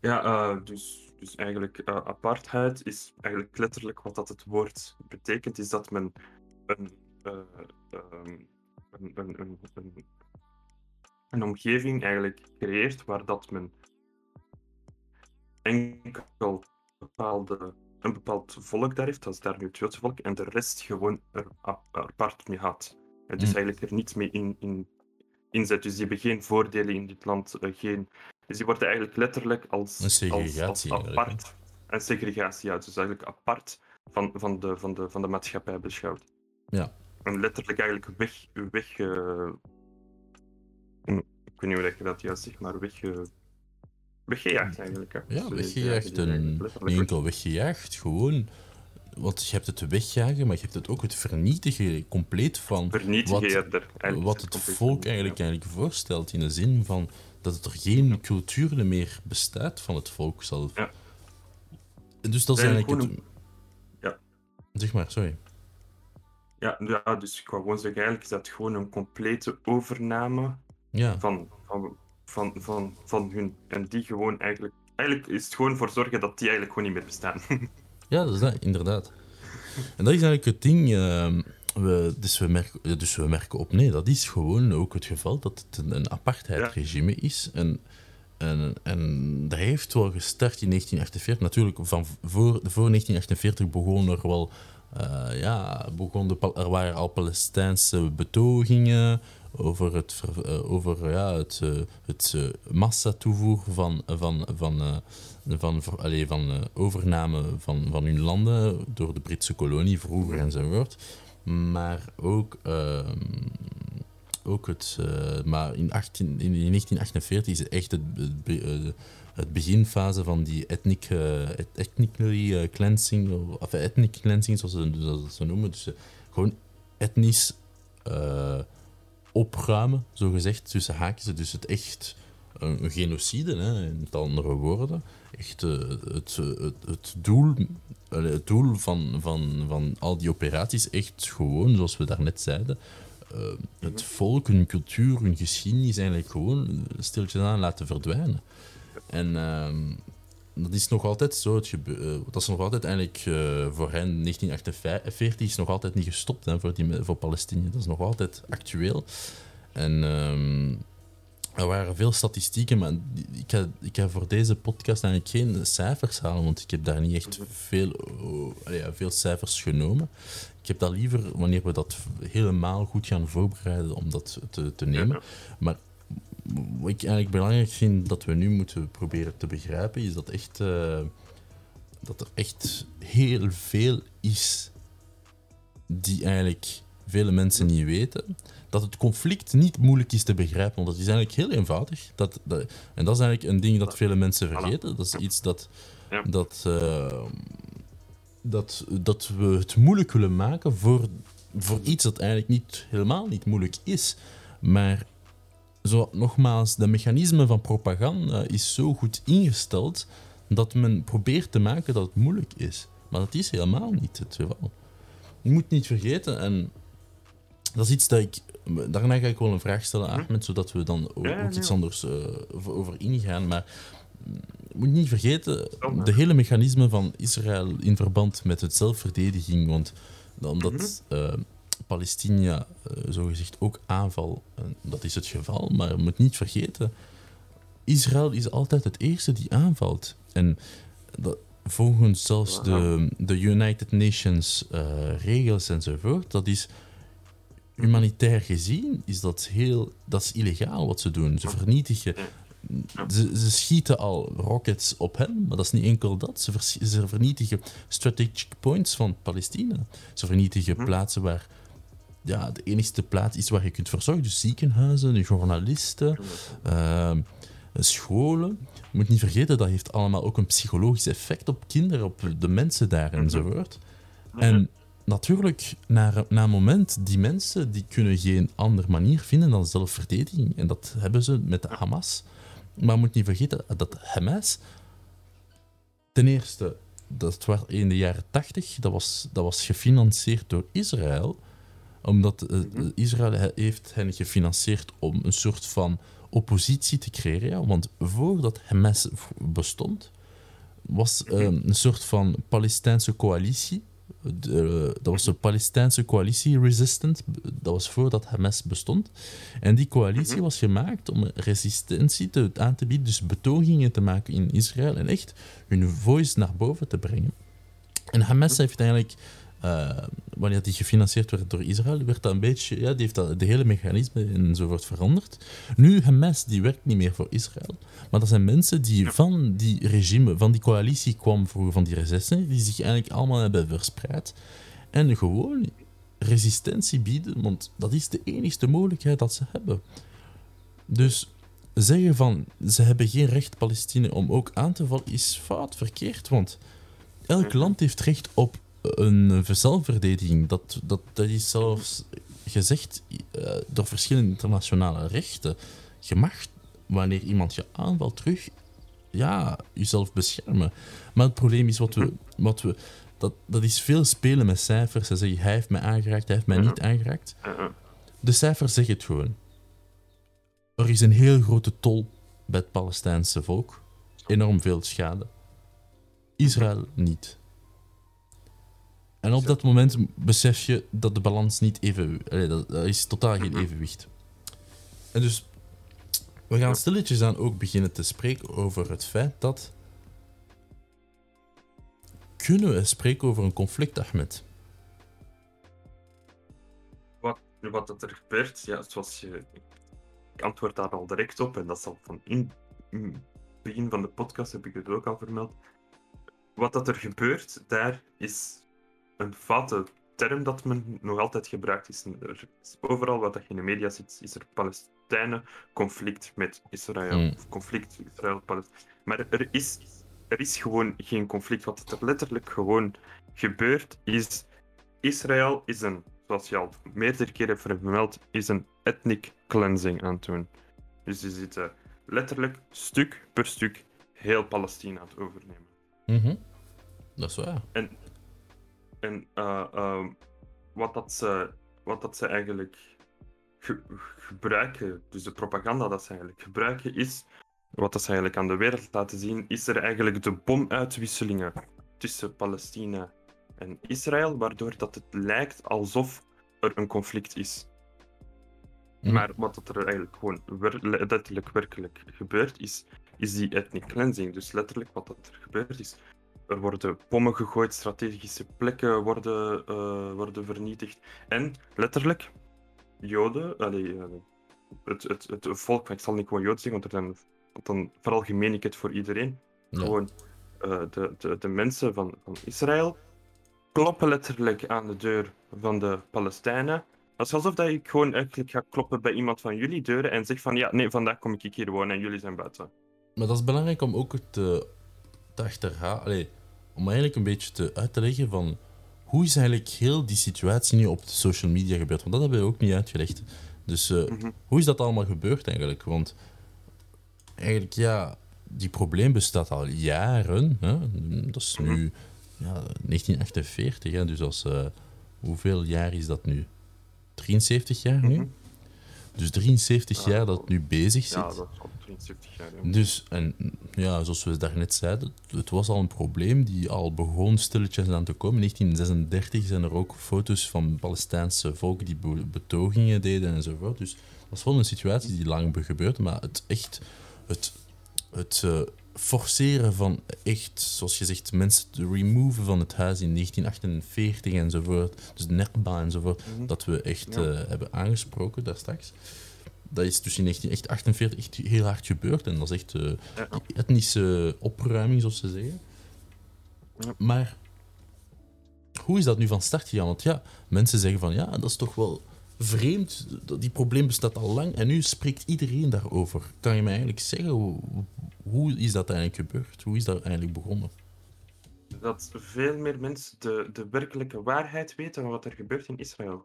[SPEAKER 2] Ja, uh, dus, dus eigenlijk uh, apartheid is eigenlijk letterlijk wat dat het woord betekent, is dat men een, een, een, een, een, omgeving eigenlijk creëert waar dat men enkel bepaalde een bepaald volk daar heeft, dat is daar nu het Joodse volk, en de rest gewoon er apart mee gaat. En dus mm. eigenlijk er niets mee in, in, inzet. Dus die hebben geen voordelen in dit land. Uh, geen... Dus die worden eigenlijk letterlijk als,
[SPEAKER 1] een
[SPEAKER 2] als, als apart. Een segregatie, ja. Dus eigenlijk apart van, van, de, van, de, van de maatschappij beschouwd.
[SPEAKER 1] Ja.
[SPEAKER 2] En letterlijk eigenlijk weg. weg uh... ik weet niet hoe je dat juist zegt, maar weg. Uh weggejaagd eigenlijk. Hè.
[SPEAKER 1] Ja, weggejaagd. En niet enkel weggejaagd, gewoon. Want je hebt het wegjagen, maar je hebt het ook het vernietigen compleet van
[SPEAKER 2] vernietigen,
[SPEAKER 1] wat, wat het volk eigenlijk, eigenlijk voorstelt. In de zin van dat er geen cultuur meer bestaat van het volk zelf.
[SPEAKER 2] Ja.
[SPEAKER 1] En dus dat is eigenlijk.
[SPEAKER 2] Het... Ja.
[SPEAKER 1] Zeg maar, sorry.
[SPEAKER 2] Ja, ja, dus ik wou gewoon zeggen, eigenlijk is dat gewoon een complete overname
[SPEAKER 1] ja.
[SPEAKER 2] van, van van, van, van hun. En die gewoon eigenlijk. Eigenlijk is het gewoon voor zorgen dat die eigenlijk gewoon niet meer bestaan.
[SPEAKER 1] ja, dat is dat, inderdaad. En dat is eigenlijk het ding. Uh, we, dus, we merken, dus we merken op, nee, dat is gewoon ook het geval dat het een, apartheidregime is. En, en, en dat heeft wel gestart in 1948. Natuurlijk, van voor, voor 1948 begon er wel. Uh, ja, begon de, er waren al Palestijnse betogingen over het, uh, over, ja, het, uh, het uh, massatoevoer van, van, van, van, van, allez, van overname van, van hun landen door de Britse kolonie vroeger enzovoort. Maar ook, ehm, ook het. maar in, 18, in 1948 is het echt het, het beginfase van die ethnic, ethnically cleansing, of ethnic cleansing zoals ze, zoals ze noemen. Dus gewoon etnisch opruimen, zo gezegd, tussen haakjes. Dus het echt een, genocide, hè, in andere woorden. Echt uh, het, het, het, doel, het doel van, van, van al die operaties, echt gewoon, zoals we daarnet zeiden, uh, het volk, hun cultuur, hun geschiedenis eigenlijk gewoon stiltjes aan laten verdwijnen. En uh, dat is nog altijd zo. Het dat is nog altijd eigenlijk voor hen 1948 is nog altijd niet gestopt hè, voor, die, voor Palestinië. Dat is nog altijd actueel. En um, er waren veel statistieken, maar ik ga, ik ga voor deze podcast eigenlijk geen cijfers halen, want ik heb daar niet echt veel, uh, ja, veel cijfers genomen. Ik heb dat liever wanneer we dat helemaal goed gaan voorbereiden om dat te, te nemen. Maar wat ik eigenlijk belangrijk vind dat we nu moeten proberen te begrijpen, is dat, echt, uh, dat er echt heel veel is die eigenlijk vele mensen niet weten dat het conflict niet moeilijk is te begrijpen, want dat is eigenlijk heel eenvoudig. Dat, dat, en dat is eigenlijk een ding dat vele mensen vergeten. Dat is iets dat. Dat, eh, dat, dat we het moeilijk willen maken voor, voor iets dat eigenlijk niet, helemaal niet moeilijk is. Maar zo, nogmaals, de mechanisme van propaganda is zo goed ingesteld dat men probeert te maken dat het moeilijk is. Maar dat is helemaal niet het geval. Je moet niet vergeten, en dat is iets dat ik. Daarna ga ik wel een vraag stellen aan Ahmed, zodat we dan ook, iets anders eh, over, ingaan. Maar mm, je moet niet vergeten,
[SPEAKER 2] maar.
[SPEAKER 1] de hele mechanisme van Israël in verband met het zelfverdediging. Want omdat eh, Palestina eh, zogezegd ook aanval, en dat is het geval, maar je moet niet vergeten, Israël is altijd het eerste die aanvalt. En dat, volgens zelfs de, de United Nations eh, regels enzovoort, dat is humanitair gezien, is dat heel, dat is illegaal wat ze doen. Ze vernietigen, ze, ze schieten al rockets op hen, maar dat is niet enkel dat. Ze, vers- ze vernietigen strategic points van Palestina. Ze vernietigen plaatsen waar ja, de enige plaats is waar je kunt verzorgen. Dus ziekenhuizen, journalisten, ehm, scholen. Je moet niet vergeten, dat heeft allemaal ook een psychologisch effect op kinderen, op de mensen daar enzovoort. En natuurlijk, na, na een moment, die mensen die kunnen geen andere manier vinden dan zelfverdediging. En dat hebben ze met de Hamas. Maar je moet niet vergeten dat Hamas, ten eerste, dat was in de jaren tachtig, dat was, dat was gefinancierd door Israël omdat eh, Israël he- heeft hen gefinancierd om een soort van oppositie te creëren. Ja? Want voordat Hamas bestond, was eh, een soort van Palestijnse coalitie. De- dat was de Palestijnse coalitie resistant. Dat was voordat Hamas bestond. En die coalitie was gemaakt om resistentie te, aan te bieden, dus betogingen te maken in Israël en echt hun voice naar boven te brengen. En Hamas heeft eigenlijk, eh, wanneer die gefinancierd werd door Israël, werd dat een beetje, ja, die heeft dat, de hele mechanisme enzovoort veranderd. Nu, Hamas, die werkt niet meer voor Israël, maar dat zijn mensen die van die regime, van die coalitie kwam vroeger, van die resistance, die zich eigenlijk allemaal hebben verspreid en gewoon resistentie bieden, want dat is de enige mogelijkheid dat ze hebben. Dus zeggen van ze hebben geen recht Palestina om ook aan te vallen is fout, verkeerd, want elk land heeft recht op een zelfverdediging. Dat, dat, dat is zelfs gezegd eh, door verschillende internationale rechten. Je mag, wanneer iemand je aanvalt, terug ja, jezelf beschermen. Maar het probleem is wat we. Wat we dat, dat is veel spelen met cijfers. Ze zeggen, hij heeft mij aangeraakt, hij heeft mij niet aangeraakt.
[SPEAKER 2] Eh, eh.
[SPEAKER 1] De cijfers zeggen het gewoon. Er is een heel grote tol bij het Palestijnse volk. Enorm veel schade. Israël niet. En op dat moment besef je dat de balans niet even... allee, dat, dat is totaal geen evenwicht. En dus... We gaan stilletjes aan ook beginnen te spreken over het feit dat... Kunnen we spreken over een conflict, Ahmed?
[SPEAKER 2] Wat, wat dat er gebeurt, ja, zoals je. Ik antwoord daar al direct op, en dat is al van in, in het begin van de podcast heb ik het ook al vermeld. Wat dat er gebeurt, daar is een foute term dat men nog altijd gebruikt. Is, er is overal wat je in de media ziet, is er Palestijnen-conflict met Israël.
[SPEAKER 1] Mm.
[SPEAKER 2] Of conflict Israël-Palestijn. Maar er is, er is gewoon geen conflict. Wat er letterlijk gewoon gebeurt, is Israël is een, zoals je al meerdere keren hebt vermeld, is een ethnic cleansing aan het doen. Dus ze zitten letterlijk stuk per stuk heel Palestina aan het overnemen.
[SPEAKER 1] Mhm. Dat is waar.
[SPEAKER 2] En, en eh, ehm, wat, dat ze, wat dat ze eigenlijk ge- gebruiken, dus de propaganda dat ze eigenlijk gebruiken, is wat dat ze eigenlijk aan de wereld laten zien, is er eigenlijk de bomuitwisselingen tussen Palestina en Israël, waardoor dat het lijkt alsof er een conflict is.
[SPEAKER 1] Mhm.
[SPEAKER 2] Maar wat dat er eigenlijk gewoon letterlijk werkelijk gebeurt, is, is die ethnic cleansing. Dus letterlijk wat dat er gebeurt is, er worden bommen gegooid, strategische plekken worden, eh, worden vernietigd. En letterlijk, Joden, allee, eh, het, het, het volk, ik zal niet gewoon Jood zeggen, want er zijn, dan veralgemeen ik het voor iedereen.
[SPEAKER 1] Ja.
[SPEAKER 2] Gewoon eh, de, de, de mensen van, van Israël kloppen letterlijk aan de deur van de Palestijnen. Dat is alsof dat ik gewoon eigenlijk ga kloppen bij iemand van jullie deuren en zeg van ja, nee, vandaag kom ik hier wonen en jullie zijn buiten.
[SPEAKER 1] Maar dat is belangrijk om ook te, te achterhalen. Om eigenlijk een beetje te, uit te leggen van hoe is eigenlijk heel die situatie nu op de social media gebeurd? Want dat hebben we ook niet uitgelegd. Dus uh, hoe is dat allemaal gebeurd eigenlijk? Want eigenlijk, ja, die probleem bestaat al jaren. Hè? Dat is nu ja, 1948, hè? dus als, uh, hoeveel jaar is dat nu? 73 jaar nu? Dus 73 jaar dat het nu bezig zit.
[SPEAKER 2] Ja, dat is al 73 jaar. Ja.
[SPEAKER 1] Dus, en ja, zoals we daarnet zeiden, het was al een probleem die al begon stilletjes aan te komen. In 1936 zijn er ook foto's van Palestijnse volk die betogingen deden enzovoort. Dus dat is wel een situatie die lang gebeurde, maar het echt, het, het uh, forceren van echt, zoals je zegt, mensen te removen van het huis in 1948 enzovoort, dus Nerba enzovoort, mm -hmm. dat we echt ja. uh, hebben aangesproken daar straks. Dat is dus in 1948 echt heel hard gebeurd en dat is echt uh, ja. etnische opruiming, zoals ze zeggen. Ja. Maar hoe is dat nu van start gegaan? Want ja, mensen zeggen van ja, dat is toch wel vreemd. Die probleem bestaat al lang en nu spreekt iedereen daarover. Kan je me eigenlijk zeggen, hoe, is dat eigenlijk gebeurd? Hoe is dat eigenlijk begonnen?
[SPEAKER 2] Dat veel meer mensen de, de werkelijke waarheid weten van wat er gebeurt in Israël.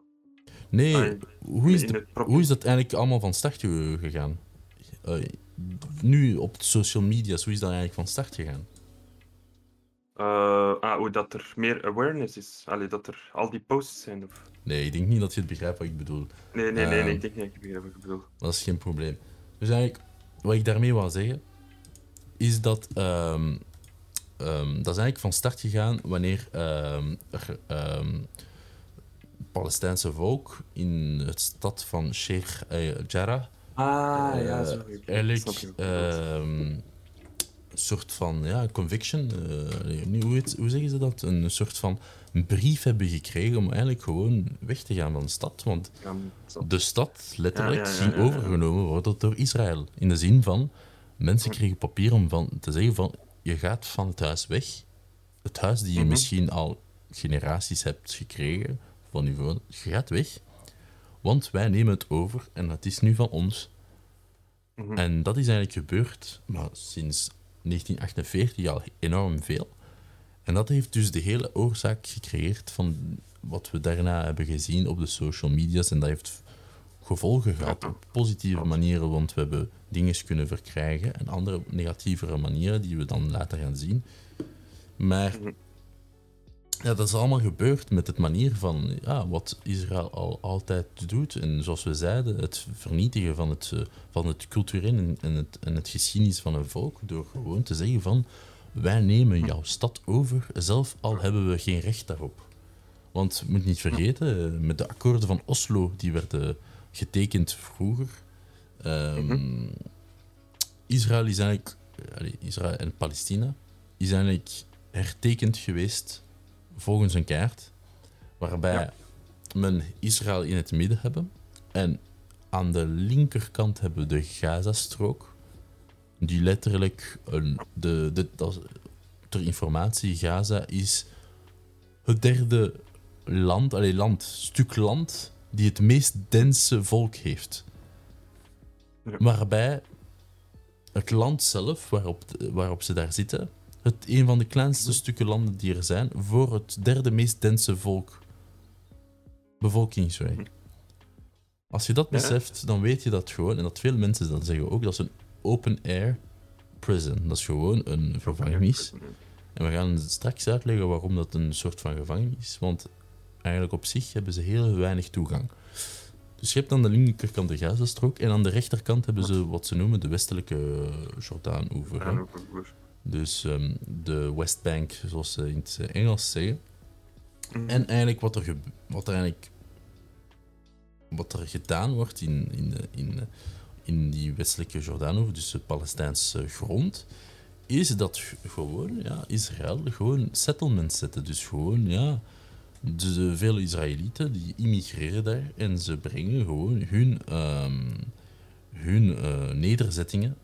[SPEAKER 1] Nee, ah, hoe, is de, hoe is dat eigenlijk allemaal van start gegaan? Uh, nu op social media, hoe is dat eigenlijk van start gegaan?
[SPEAKER 2] Uh, ah, hoe dat er meer awareness is. Allee, dat er al die posts zijn. Of...
[SPEAKER 1] Nee, ik denk niet dat je het begrijpt wat ik bedoel.
[SPEAKER 2] Nee, nee, nee, nee ik denk niet dat ik begrijp wat ik bedoel.
[SPEAKER 1] Dat is geen probleem. Dus eigenlijk, wat ik daarmee wil zeggen, is dat. Um, um, dat is eigenlijk van start gegaan wanneer um, er, Palestijnse volk in het stad van Sheikh Jarrah.
[SPEAKER 2] Ah, uh, ja, sorry.
[SPEAKER 1] Eigenlijk een soort van ja, conviction, uh, hoe, heet, hoe zeggen ze dat? Een soort van brief hebben gekregen om eigenlijk gewoon weg te gaan van de stad. Want de stad letterlijk ja, overgenomen worden door Israël. In de zin van, mensen kregen papier om van, te zeggen van, je gaat van het huis weg. Het huis die je
[SPEAKER 2] Mhm.
[SPEAKER 1] misschien al generaties hebt gekregen van je voorders, je gaat weg. Want wij nemen het over en het is nu van ons.
[SPEAKER 2] Mhm.
[SPEAKER 1] En dat is eigenlijk gebeurd, maar sinds 1948 al enorm veel. En dat heeft dus de hele oorzaak gecreëerd van wat we daarna hebben gezien op de social media's. En dat heeft gevolgen gehad op positieve manieren, want we hebben dingen kunnen verkrijgen. En andere negatievere manieren die we dan later gaan zien. Maar ja, dat is allemaal gebeurd met het manier van ja, wat Israël al altijd doet. En zoals we zeiden, het vernietigen van het, uh, van het cultureel en, en, het, en het geschiedenis van een volk. Door gewoon te zeggen van wij nemen jouw stad over, zelf al hebben we geen recht daarop. Want je moet niet vergeten, met de akkoorden van Oslo, die werden getekend vroeger. Um, Israël is eigenlijk, Israël en Palestina, is eigenlijk hertekend geweest volgens een kaart, waarbij ja. men Israël in het midden hebben en aan de linkerkant hebben we de Gazastrook, die letterlijk een, de, de, dat, ter informatie, Gaza is het derde land, allee, land, stuk land die het meest dense volk heeft.
[SPEAKER 2] Ja.
[SPEAKER 1] Waarbij het land zelf, waarop, waarop ze daar zitten, het een van de kleinste stukken landen die er zijn, voor het derde meest dense volk. Als je dat beseft, dan weet je dat gewoon, en dat veel mensen dat zeggen ook, dat is een open-air prison. Dat is gewoon een gevangenis. En we gaan straks uitleggen waarom dat een soort van gevangenis is, want eigenlijk op zich hebben ze heel weinig toegang. Dus je hebt aan de linkerkant de Gazastrook en aan de rechterkant hebben ze wat ze noemen de westelijke Jordaan-oever. Dus um, de Westbank, zoals ze in het Engels zeggen.
[SPEAKER 2] Mhm.
[SPEAKER 1] En eigenlijk wat er, wat er, eigenlijk, wat er gedaan wordt in, in, in, in die westelijke Jordaanoever, dus de Palestijnse grond, is dat gewoon ja, Israël gewoon settlements zetten. Dus gewoon, ja, de, vele Israëlieten die immigreren daar en ze brengen gewoon hun, um, hun uh, nederzettingen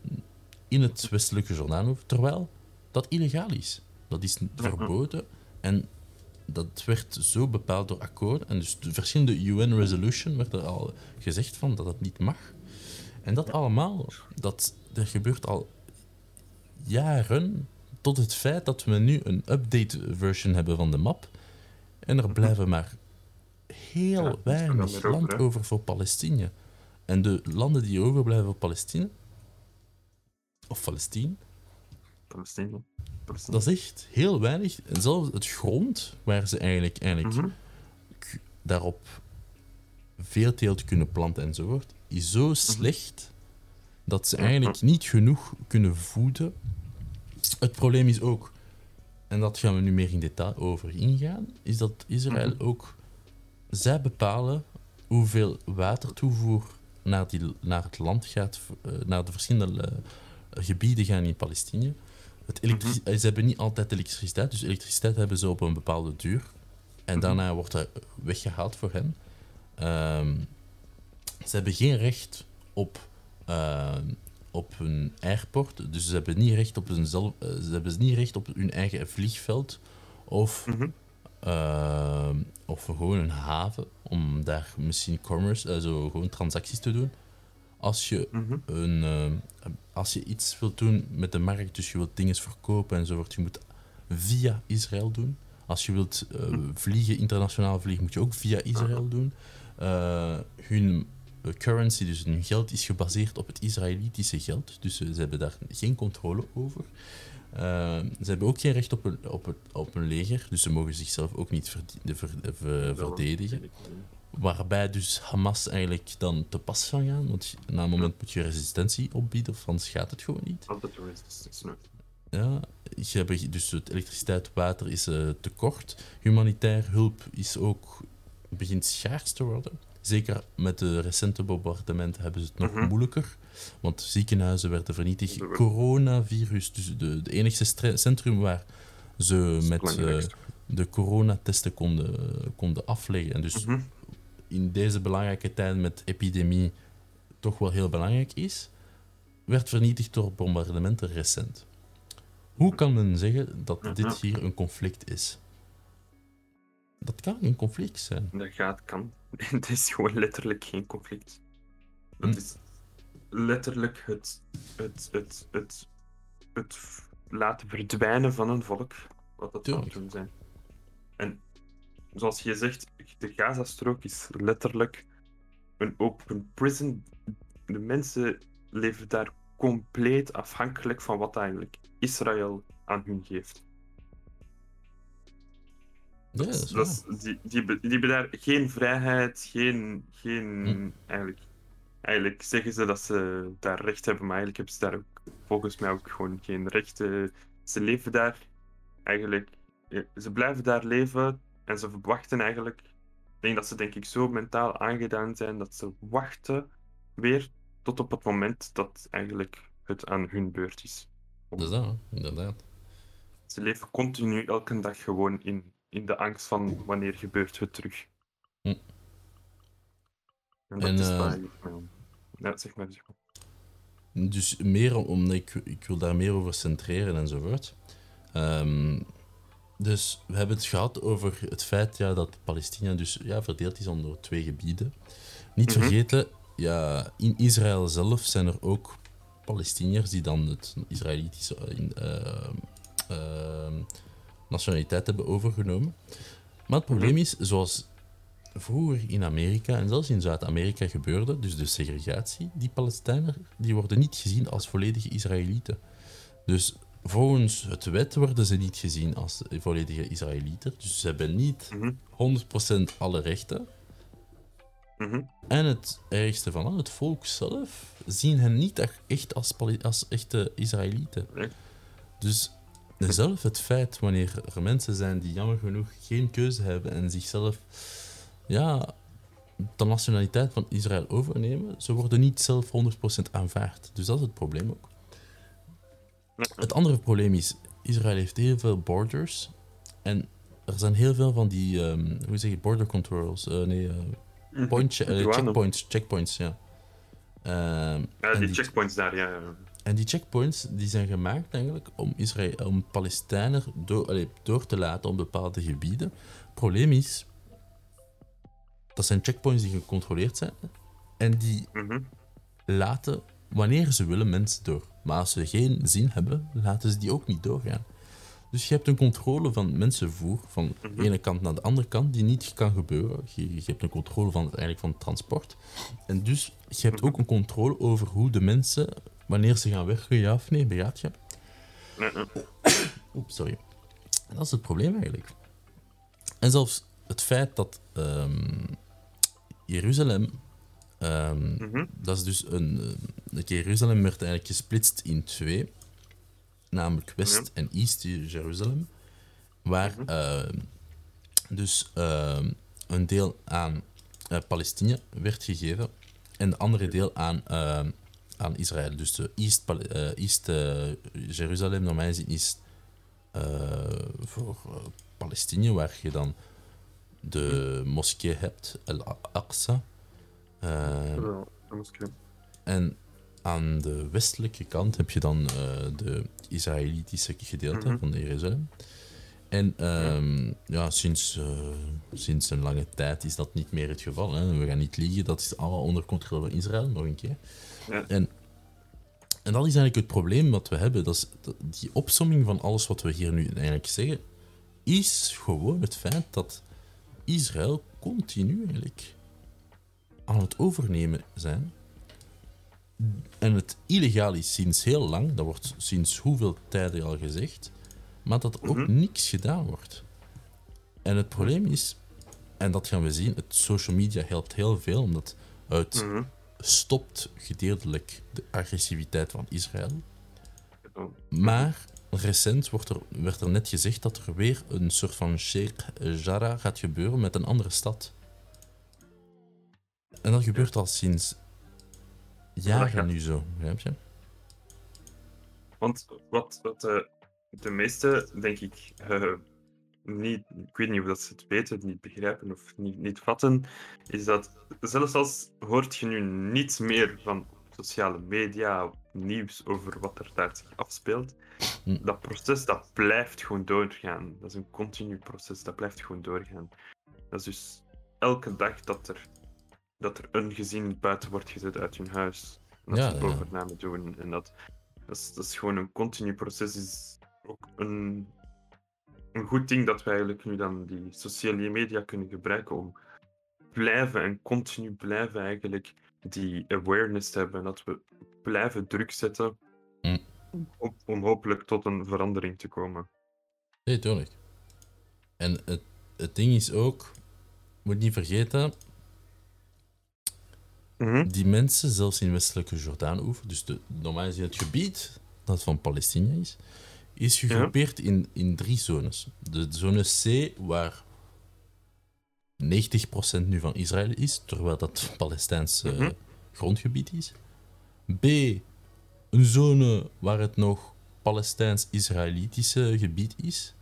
[SPEAKER 1] in het westelijke Jordaanoever, terwijl dat illegaal is. Dat is verboden en dat werd zo bepaald door akkoord. En dus de verschillende UN-resolution werd er al gezegd van dat het niet mag. En dat allemaal, dat, dat gebeurt al jaren tot het feit dat we nu een update version hebben van de map. En er blijven maar heel
[SPEAKER 2] Ja,
[SPEAKER 1] weinig land over voor Palestina. En de landen die overblijven voor Palestina, of Palestine,
[SPEAKER 2] Palestina. Palestina.
[SPEAKER 1] dat is echt heel weinig. En zelfs het grond waar ze eigenlijk, eigenlijk
[SPEAKER 2] Mhm.
[SPEAKER 1] daarop veel teelt kunnen planten enzovoort, is zo slecht dat ze eigenlijk niet genoeg kunnen voeden. Het probleem is ook, en dat gaan we nu meer in detail over ingaan, is dat Israël
[SPEAKER 2] Mhm.
[SPEAKER 1] ook, zij bepalen hoeveel watertoevoer naar, die, naar het land gaat, eh, naar de verschillende eh, gebieden gaan in Palestina. Het elektri- eh, Ze hebben niet altijd elektriciteit, dus elektriciteit hebben ze op een bepaalde duur. En daarna wordt dat weggehaald voor hen. Ehm, ze hebben geen recht op, ehm, op hun airport, dus ze hebben niet recht op hun, zelf, eh, ze hebben niet recht op hun eigen vliegveld of,
[SPEAKER 2] Mhm.
[SPEAKER 1] ehm, of gewoon een haven om daar misschien commerce, eh, zo gewoon transacties te doen. Als je
[SPEAKER 2] Mhm.
[SPEAKER 1] een, eh, als je iets wilt doen met de markt, dus je wilt dingen verkopen enzovoort, je moet via Israël doen. Als je wilt eh, vliegen, internationaal vliegen, moet je ook via Israël doen. Eh, hun eh, currency, dus hun geld, is gebaseerd op het Israëlitische geld. Dus eh, ze hebben daar geen controle over. Eh, ze hebben ook geen recht op een, op, het, op een leger, dus ze mogen zichzelf ook niet verde- ver- ver- verdedigen. Waarbij dus Hamas eigenlijk dan te pas kan gaan. Want na een moment moet je resistentie opbieden, of anders gaat het gewoon niet. Ja, je hebt dus het elektriciteit, water is eh, tekort. Humanitair hulp is ook, begint schaars te worden. Zeker met de recente bombardementen hebben ze het nog
[SPEAKER 2] Mhm.
[SPEAKER 1] moeilijker. Want ziekenhuizen werden vernietigd. Coronavirus, dus de, de enige centrum waar ze met
[SPEAKER 2] belangrijkste.
[SPEAKER 1] de coronatesten konden, konden afleggen. En dus
[SPEAKER 2] Mhm.
[SPEAKER 1] in deze belangrijke tijd met epidemie toch wel heel belangrijk is, werd vernietigd door bombardementen recent. Hoe kan men zeggen dat dit hier een conflict is? Dat kan geen conflict zijn.
[SPEAKER 2] Dat gaat, kan. Het is gewoon letterlijk geen conflict. Dat
[SPEAKER 1] Hm.
[SPEAKER 2] is letterlijk het, het, het, het, het laten verdwijnen van een volk, wat het het
[SPEAKER 1] Tuurlijk.
[SPEAKER 2] doen zijn. En zoals je zegt, de Gazastrook is letterlijk een open prison. De mensen leven daar compleet afhankelijk van wat eigenlijk Israël aan hun geeft.
[SPEAKER 1] Ja, dat is
[SPEAKER 2] Dat
[SPEAKER 1] waar.
[SPEAKER 2] is- die, die, be- die hebben daar geen vrijheid, geen. geen
[SPEAKER 1] Hm.
[SPEAKER 2] eigenlijk, eigenlijk zeggen ze dat ze daar recht hebben, maar eigenlijk hebben ze daar ook, volgens mij ook gewoon geen recht. eh. Ze leven daar eigenlijk. Ze blijven daar leven en ze wachten eigenlijk. Ik denk dat ze, denk ik, zo mentaal aangedaan zijn dat ze wachten weer tot op het moment dat eigenlijk het aan hun beurt is.
[SPEAKER 1] Dat is dat, inderdaad.
[SPEAKER 2] Ze leven continu elke dag gewoon in, in de angst van wanneer gebeurt het terug.
[SPEAKER 1] Hm.
[SPEAKER 2] En dat
[SPEAKER 1] En,
[SPEAKER 2] is
[SPEAKER 1] eh,
[SPEAKER 2] waar. Ja. zeg maar. Zeg maar.
[SPEAKER 1] Dus meer om- omdat ik, ik wil daar meer over centreren enzovoort. Ehm, dus we hebben het gehad over het feit ja, dat Palestina dus ja, verdeeld is onder twee gebieden. Niet
[SPEAKER 2] Mhm.
[SPEAKER 1] vergeten, ja, in Israël zelf zijn er ook Palestiniërs die dan het Israëlitische ehm, nationaliteit hebben overgenomen. Maar het probleem is, zoals vroeger in Amerika en zelfs in Zuid-Amerika gebeurde, dus de segregatie, die Palestijnen die worden niet gezien als volledige Israëlieten. Dus volgens het wet worden ze niet gezien als volledige Israëlieten. Dus ze hebben niet
[SPEAKER 2] Mhm.
[SPEAKER 1] 100% alle rechten.
[SPEAKER 2] Mhm.
[SPEAKER 1] En het ergste van al, het volk zelf zien hen niet echt als, als echte Israëlieten.
[SPEAKER 2] Nee.
[SPEAKER 1] Dus zelf het feit wanneer er mensen zijn die jammer genoeg geen keuze hebben en zichzelf ja, de nationaliteit van Israël overnemen, ze worden niet zelf 100% aanvaard. Dus dat is het probleem ook. Het andere probleem is, Israël heeft heel veel borders en er zijn heel veel van die, ehm, hoe zeg je, border controls, eh, nee, eh,
[SPEAKER 2] Mhm.
[SPEAKER 1] point, eh, checkpoints, checkpoints, ja. Ehm,
[SPEAKER 2] Ja, die
[SPEAKER 1] die-
[SPEAKER 2] checkpoints daar, ja.
[SPEAKER 1] En die checkpoints die zijn gemaakt eigenlijk om, Israël, om Palestijnen door, allee, door te laten op bepaalde gebieden. Het probleem is, dat zijn checkpoints die gecontroleerd zijn en die
[SPEAKER 2] Mhm.
[SPEAKER 1] laten, wanneer ze willen, mensen door. Maar als ze geen zin hebben, laten ze die ook niet doorgaan. Dus je hebt een controle van mensenvoer van de
[SPEAKER 2] Mhm.
[SPEAKER 1] ene kant naar de andere kant die niet kan gebeuren. Je, je hebt een controle van, eigenlijk van het transport. En dus je hebt ook een controle over hoe de mensen, wanneer ze gaan werken, ja of nee, begrijp je?
[SPEAKER 2] Nee, nee.
[SPEAKER 1] Oeps, sorry. En dat is het probleem eigenlijk. En zelfs het feit dat ehm, Jeruzalem, ehm,
[SPEAKER 2] Mhm.
[SPEAKER 1] dat is dus een, eh, Jeruzalem werd eigenlijk gesplitst in twee, namelijk West- en East-Jeruzalem, waar
[SPEAKER 2] Mhm.
[SPEAKER 1] ehm, dus een deel aan eh, Palestina werd gegeven en de andere deel aan, aan Israël. Dus de East, eh, East eh, Jeruzalem, normaal gezien is eh, voor Palestina, waar je dan de moskee hebt,
[SPEAKER 2] Ja, moest ik-
[SPEAKER 1] en aan de westelijke kant heb je dan eh, de Israëlitische gedeelte
[SPEAKER 2] Mhm.
[SPEAKER 1] van Jeruzalem. En ehm, ja, sinds, sinds een lange tijd is dat niet meer het geval. Hè. We gaan niet liegen, dat is allemaal onder controle van Israël, nog een keer.
[SPEAKER 2] Ja.
[SPEAKER 1] En, en dat is eigenlijk het probleem wat we hebben. Dat is, dat- die opsomming van alles wat we hier nu eigenlijk zeggen, is gewoon het feit dat Israël continu eigenlijk aan het overnemen zijn. En het illegaal is sinds heel lang, dat wordt sinds hoeveel tijden al gezegd, maar dat er ook
[SPEAKER 2] Mhm.
[SPEAKER 1] niks gedaan wordt. En het probleem is, en dat gaan we zien, het social media helpt heel veel, omdat het
[SPEAKER 2] Mhm.
[SPEAKER 1] Stopt gedeeltelijk de agressiviteit van Israël.
[SPEAKER 2] Ja.
[SPEAKER 1] Maar recent wordt er, werd er net gezegd dat er weer een soort van Sheikh Jarrah gaat gebeuren met een andere stad. En dat gebeurt al sinds jaren nu zo, begrijp je?
[SPEAKER 2] Want wat, wat de, de meeste, denk ik, eh, niet, ik weet niet of dat ze het weten, niet begrijpen of niet, niet vatten, is dat zelfs als hoort je nu niets meer van sociale media nieuws over wat er daar zich afspeelt,
[SPEAKER 1] Hm.
[SPEAKER 2] dat proces dat blijft gewoon doorgaan. Dat is een continu proces, dat blijft gewoon doorgaan. Dat is dus elke dag dat er, dat er een gezin buiten wordt gezet uit hun huis. En dat
[SPEAKER 1] Ja,
[SPEAKER 2] ze
[SPEAKER 1] ja.
[SPEAKER 2] overname doen. En dat, dat, is, dat is gewoon een continu proces. is ook een, een goed ding dat we eigenlijk nu dan die sociale media kunnen gebruiken om blijven en continu blijven eigenlijk die awareness te hebben. Dat we blijven druk zetten
[SPEAKER 1] Hm.
[SPEAKER 2] om, om hopelijk tot een verandering te komen.
[SPEAKER 1] Nee, tuurlijk. En het, het ding is ook, moet niet vergeten, die mensen, zelfs in westelijke Jordaan-oever, dus de, normaal het gebied dat van Palestina is, is gegroepeerd in, in drie zones. De zone C, waar 90% nu van Israël is, terwijl dat Palestijns eh,
[SPEAKER 2] Mhm.
[SPEAKER 1] grondgebied is. B, een zone waar het nog Palestijns-Israëlitische gebied is.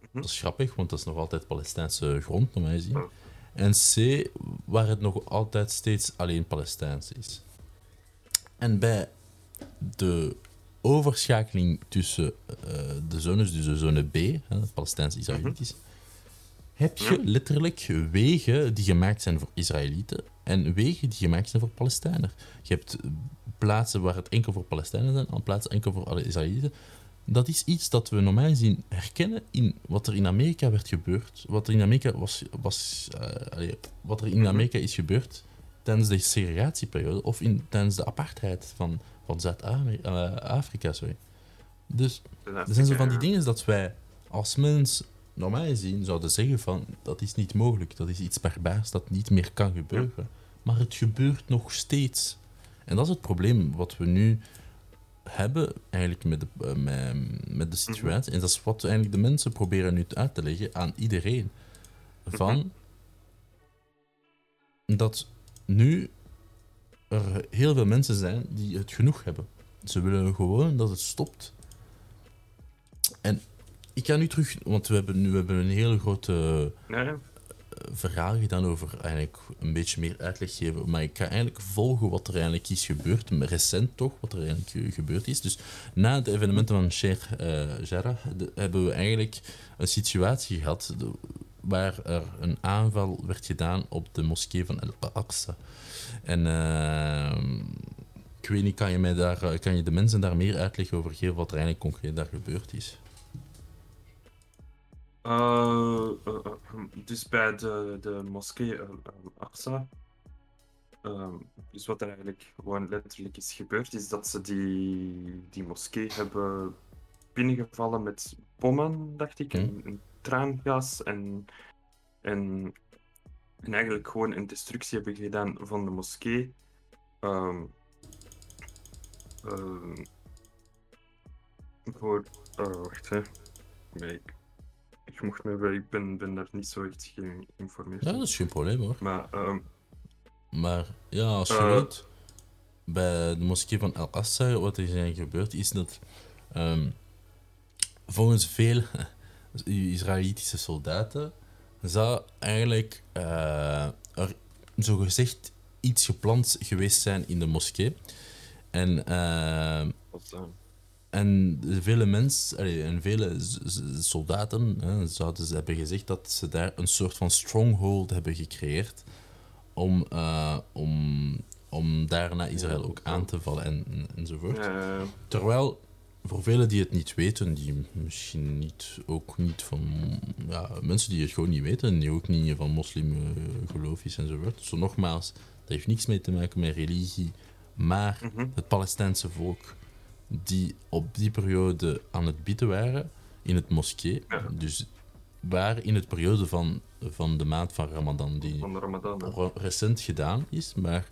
[SPEAKER 2] Mhm.
[SPEAKER 1] Dat is grappig, want dat is nog altijd Palestijnse grond, normaal gezien.
[SPEAKER 2] Oh.
[SPEAKER 1] En C, waar het nog altijd steeds alleen Palestijns is. En bij de overschakeling tussen eh, de zones, dus de zone B, hè, Palestijns-Israëlitisch, heb je letterlijk wegen die gemaakt zijn voor Israëlieten en wegen die gemaakt zijn voor Palestijnen. Je hebt plaatsen waar het enkel voor Palestijnen zijn en plaatsen enkel voor alle Israëlieten. Dat is iets dat we normaal gezien herkennen in wat er in Amerika werd gebeurd. Wat er in Amerika was, was eh, wat er in
[SPEAKER 2] Mhm.
[SPEAKER 1] Amerika is gebeurd tijdens de segregatieperiode of in, tijdens de apartheid van, van Zuid-Afrika. sorry. Dus er zijn zo van die dingen dat wij als mens normaal gezien zouden zeggen van dat is niet mogelijk, dat is iets barbaars dat niet meer kan gebeuren. Maar het gebeurt nog steeds. En dat is het probleem wat we nu hebben eigenlijk met de, eh, met, met de situatie. En dat is wat eigenlijk de mensen proberen nu uit te leggen aan iedereen. Van dat nu er heel veel mensen zijn die het genoeg hebben. Ze willen gewoon dat het stopt. En ik ga nu terug, want we hebben nu we hebben een hele grote eh, verhaal gedaan over eigenlijk een beetje meer uitleg geven. Maar ik ga eigenlijk volgen wat er eigenlijk is gebeurd, recent toch, wat er eigenlijk ge- gebeurd is. Dus na de evenementen van Sheikh eh Jarrah de- hebben we eigenlijk een situatie gehad de- waar er een aanval werd gedaan op de moskee van Al-Aqsa. En ehm, ik weet niet, kan je, mij daar, eh, kan je de mensen daar meer uitleg over geven wat er eigenlijk concreet daar gebeurd is?
[SPEAKER 2] Uh, uh, uh, dus bij de, de moskee Aqsa. Ehm, dus wat er eigenlijk gewoon letterlijk is gebeurd, is dat ze die, die moskee hebben binnengevallen met bommen, dacht ik, en, en traangas en, en, en eigenlijk gewoon een destructie hebben gedaan van de moskee. Um, uh, voor. Uh, wacht hè. Nee, ik, ik mocht me ik ben, ben daar niet zo echt geïnformeerd.
[SPEAKER 1] Ja, dat is geen probleem hoor.
[SPEAKER 2] Maar, um,
[SPEAKER 1] maar ja, als je uh, weet, bij de moskee van al Aqsa, wat er zijn gebeurd, is dat um, volgens veel Israëlitische soldaten zou eigenlijk uh, er zogezegd iets gepland geweest zijn in de moskee. En, uh, en vele mensen en vele soldaten hè, zouden ze hebben gezegd dat ze daar een soort van stronghold hebben gecreëerd om, uh, om, om daarna Israël ook aan te vallen en, enzovoort. Terwijl voor velen die het niet weten, die misschien niet, ook niet van ja, mensen die het gewoon niet weten, die ook niet van moslimgeloof is enzovoort. Zo nogmaals, dat heeft niks mee te maken met religie, maar mhm. het Palestijnse volk die op die periode aan het bieden waren in het moskee, dus waar in het periode van, van de maand van Ramadan, die
[SPEAKER 2] van Ramadan,
[SPEAKER 1] recent gedaan is, maar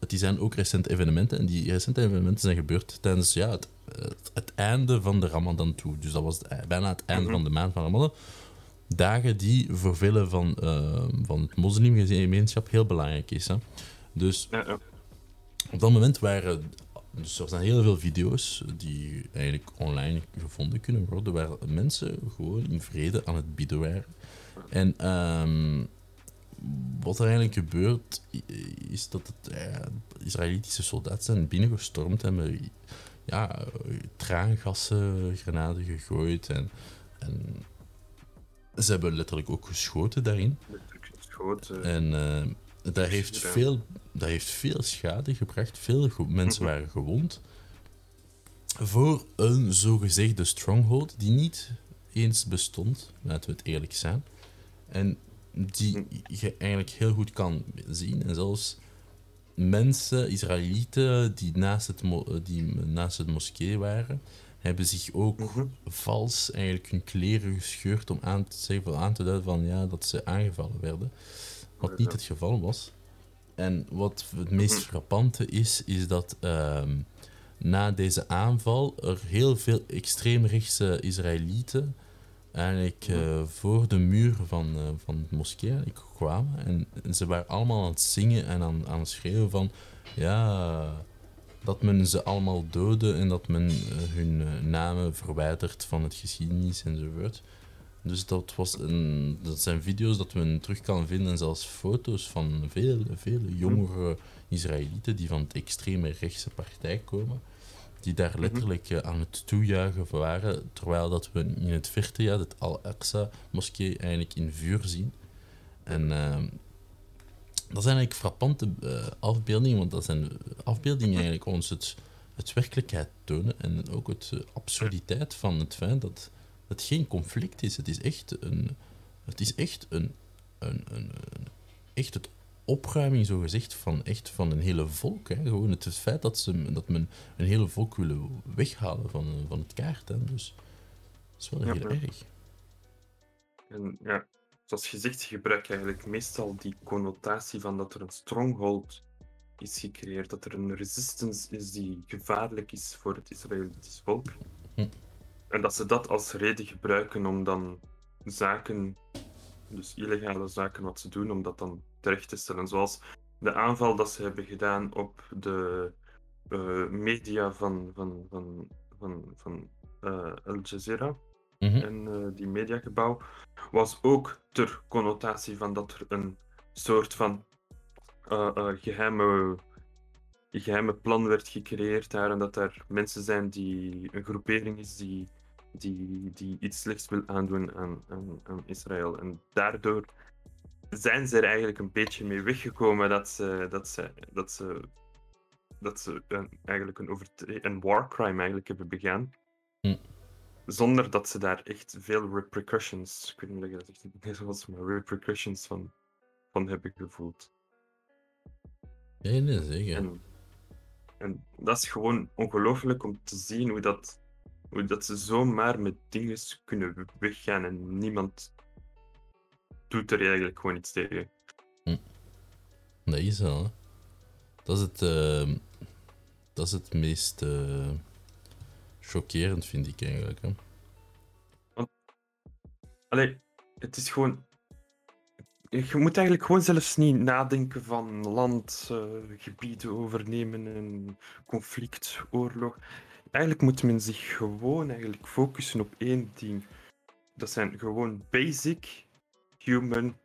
[SPEAKER 1] het zijn ook recente evenementen en die recente evenementen zijn gebeurd tijdens ja, het, het, einde van de Ramadan toe. Dus dat was bijna het einde mhm. van de maand van Ramadan. Dagen die voor velen van, uh, van het moslimgemeenschap heel belangrijk is. Hè. Dus op dat moment waren dus er zijn heel veel video's die eigenlijk online gevonden kunnen worden, waar mensen gewoon in vrede aan het bieden waren. En um, wat er eigenlijk gebeurt, is dat het uh, Israëlitische soldaten zijn binnengestormd en hebben ja, traangassen, granaten gegooid. En, en ze hebben letterlijk ook geschoten daarin.
[SPEAKER 2] Geschoten.
[SPEAKER 1] En uh, dat, heeft veel, dat heeft veel schade gebracht. Veel mensen waren gewond. Voor een zogezegde stronghold die niet eens bestond, laten we het eerlijk zijn. En die je eigenlijk heel goed kan zien. En zelfs mensen, Israëlieten, die naast het, die naast het moskee waren, hebben zich ook mhm. vals eigenlijk hun kleren gescheurd om aan te, zeggen, aan te duiden van, ja, dat ze aangevallen werden. Wat niet het geval was. En wat het meest mhm. frappante is, is dat ehm, na deze aanval er heel veel extreemrechtse Israëlieten eigenlijk uh, voor de muur van, uh, van het moskee kwamen. En ze waren allemaal aan het zingen en aan, aan het schreeuwen van... Ja, dat men ze allemaal doodde en dat men uh, hun namen verwijdert van het geschiedenis enzovoort. Dus dat, was een, dat zijn video's dat men terug kan vinden en zelfs foto's van vele, vele jongere Israëlieten die van het extreme rechtse partij komen die daar mhm. letterlijk uh, aan het toejuichen waren, terwijl dat we in het verte ja, het Al-Aqsa-moskee eigenlijk in vuur zien. En uh, dat zijn eigenlijk frappante uh, afbeeldingen, want dat zijn afbeeldingen eigenlijk ons het, het werkelijkheid tonen en ook het uh, absurditeit van het feit dat het geen conflict is. Het is echt een, het is echt een, een, een, een echt het opruiming, zo gezegd, van, echt van een hele volk. Hè. Gewoon het feit dat, ze, dat men een hele volk willen weghalen van, van het kaart. Hè. Dus dat is wel heel erg.
[SPEAKER 2] En ja, zoals gezegd, ze gebruiken eigenlijk meestal die connotatie van dat er een stronghold is gecreëerd, dat er een resistance is die gevaarlijk is voor het Israëlisch volk. Hm. En dat ze dat als reden gebruiken om dan zaken, dus illegale zaken wat ze doen, om dat dan terecht te stellen. Zoals de aanval dat ze hebben gedaan op de uh, media van, van, van, van, van uh, Al Jazeera. Mm -hmm. En uh, die mediagebouw was ook ter connotatie van dat er een soort van geheime, geheime plan werd gecreëerd daar. En dat er mensen zijn die een groepering is die, die, die iets slechts wil aandoen aan, aan, aan Israël. En daardoor zijn ze er eigenlijk een beetje mee weggekomen dat ze, dat ze, dat ze dat ze een, eigenlijk een, een war crime eigenlijk hebben begaan.
[SPEAKER 1] Hm.
[SPEAKER 2] Zonder dat ze daar echt veel repercussions, ik weet niet of dat echt het Nederlands, maar repercussions van, van hebben gevoeld.
[SPEAKER 1] Nee, nee, zeker.
[SPEAKER 2] En, en dat is gewoon ongelooflijk om te zien hoe dat, hoe dat ze zomaar met dingen kunnen weggaan en niemand doet er eigenlijk gewoon iets tegen.
[SPEAKER 1] Dat is wel, hè. Dat is het, eh, dat is het meest eh, chockerend, vind ik eigenlijk. Hè.
[SPEAKER 2] Allee, het is gewoon. Je moet eigenlijk gewoon zelfs niet nadenken van land, eh, gebieden overnemen en conflict, oorlog. Eigenlijk moet men zich gewoon eigenlijk focussen op één ding. Dat zijn gewoon basic human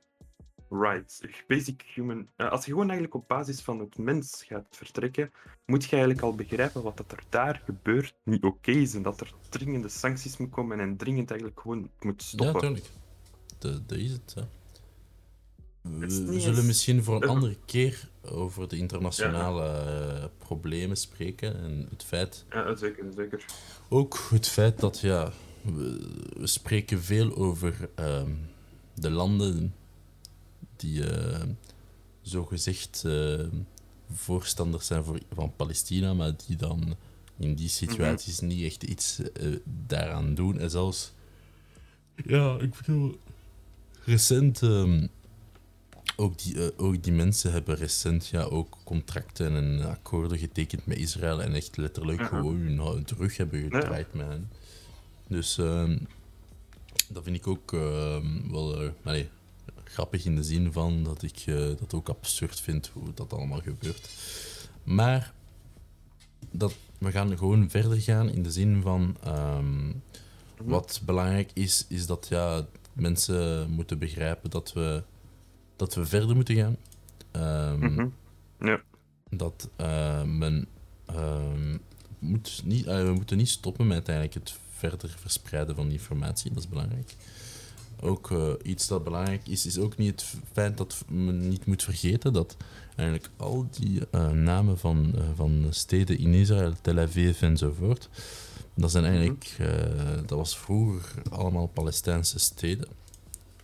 [SPEAKER 2] rights. Basic human... eh, als je gewoon eigenlijk op basis van het mens gaat vertrekken, moet je eigenlijk al begrijpen wat dat er daar gebeurt niet oké is. En dat er dringende sancties moet komen en dringend eigenlijk gewoon moet
[SPEAKER 1] Ja,
[SPEAKER 2] stoppen.
[SPEAKER 1] tuurlijk. Dat, dat is het. Hè. We, zullen misschien voor een andere keer over de internationale eh, problemen spreken. En het feit,
[SPEAKER 2] Ja, zeker, zeker.
[SPEAKER 1] ook het feit dat ja, we, we spreken veel over ehm, de landen die eh zogezegd eh, voorstanders zijn voor, van Palestina, maar die dan in die situaties niet echt iets eh, daaraan doen. En zelfs, ja, ik bedoel, recent, ehm, ook, die, ook die mensen hebben recent ja, ook contracten en akkoorden getekend met Israël en echt letterlijk
[SPEAKER 2] Mhm.
[SPEAKER 1] gewoon hun rug hebben gedraaid met hen. Dus ehm, dat vind ik ook ehm, wel eh, allee, grappig in de zin van dat ik eh, dat ook absurd vind hoe dat allemaal gebeurt. Maar dat, we gaan gewoon verder gaan in de zin van ehm, wat belangrijk is, is dat ja, mensen moeten begrijpen dat we, dat we verder moeten gaan. Ehm,
[SPEAKER 2] Mhm. Ja.
[SPEAKER 1] dat eh, men moet niet, we moeten niet stoppen met uiteindelijk het verder verspreiden van informatie, dat is belangrijk. Ook eh, iets dat belangrijk is, is ook niet het feit dat men niet moet vergeten dat eigenlijk al die eh, namen van, eh, van steden in Israël, Tel Aviv enzovoort, dat zijn eigenlijk, eh, dat was vroeger allemaal Palestijnse steden.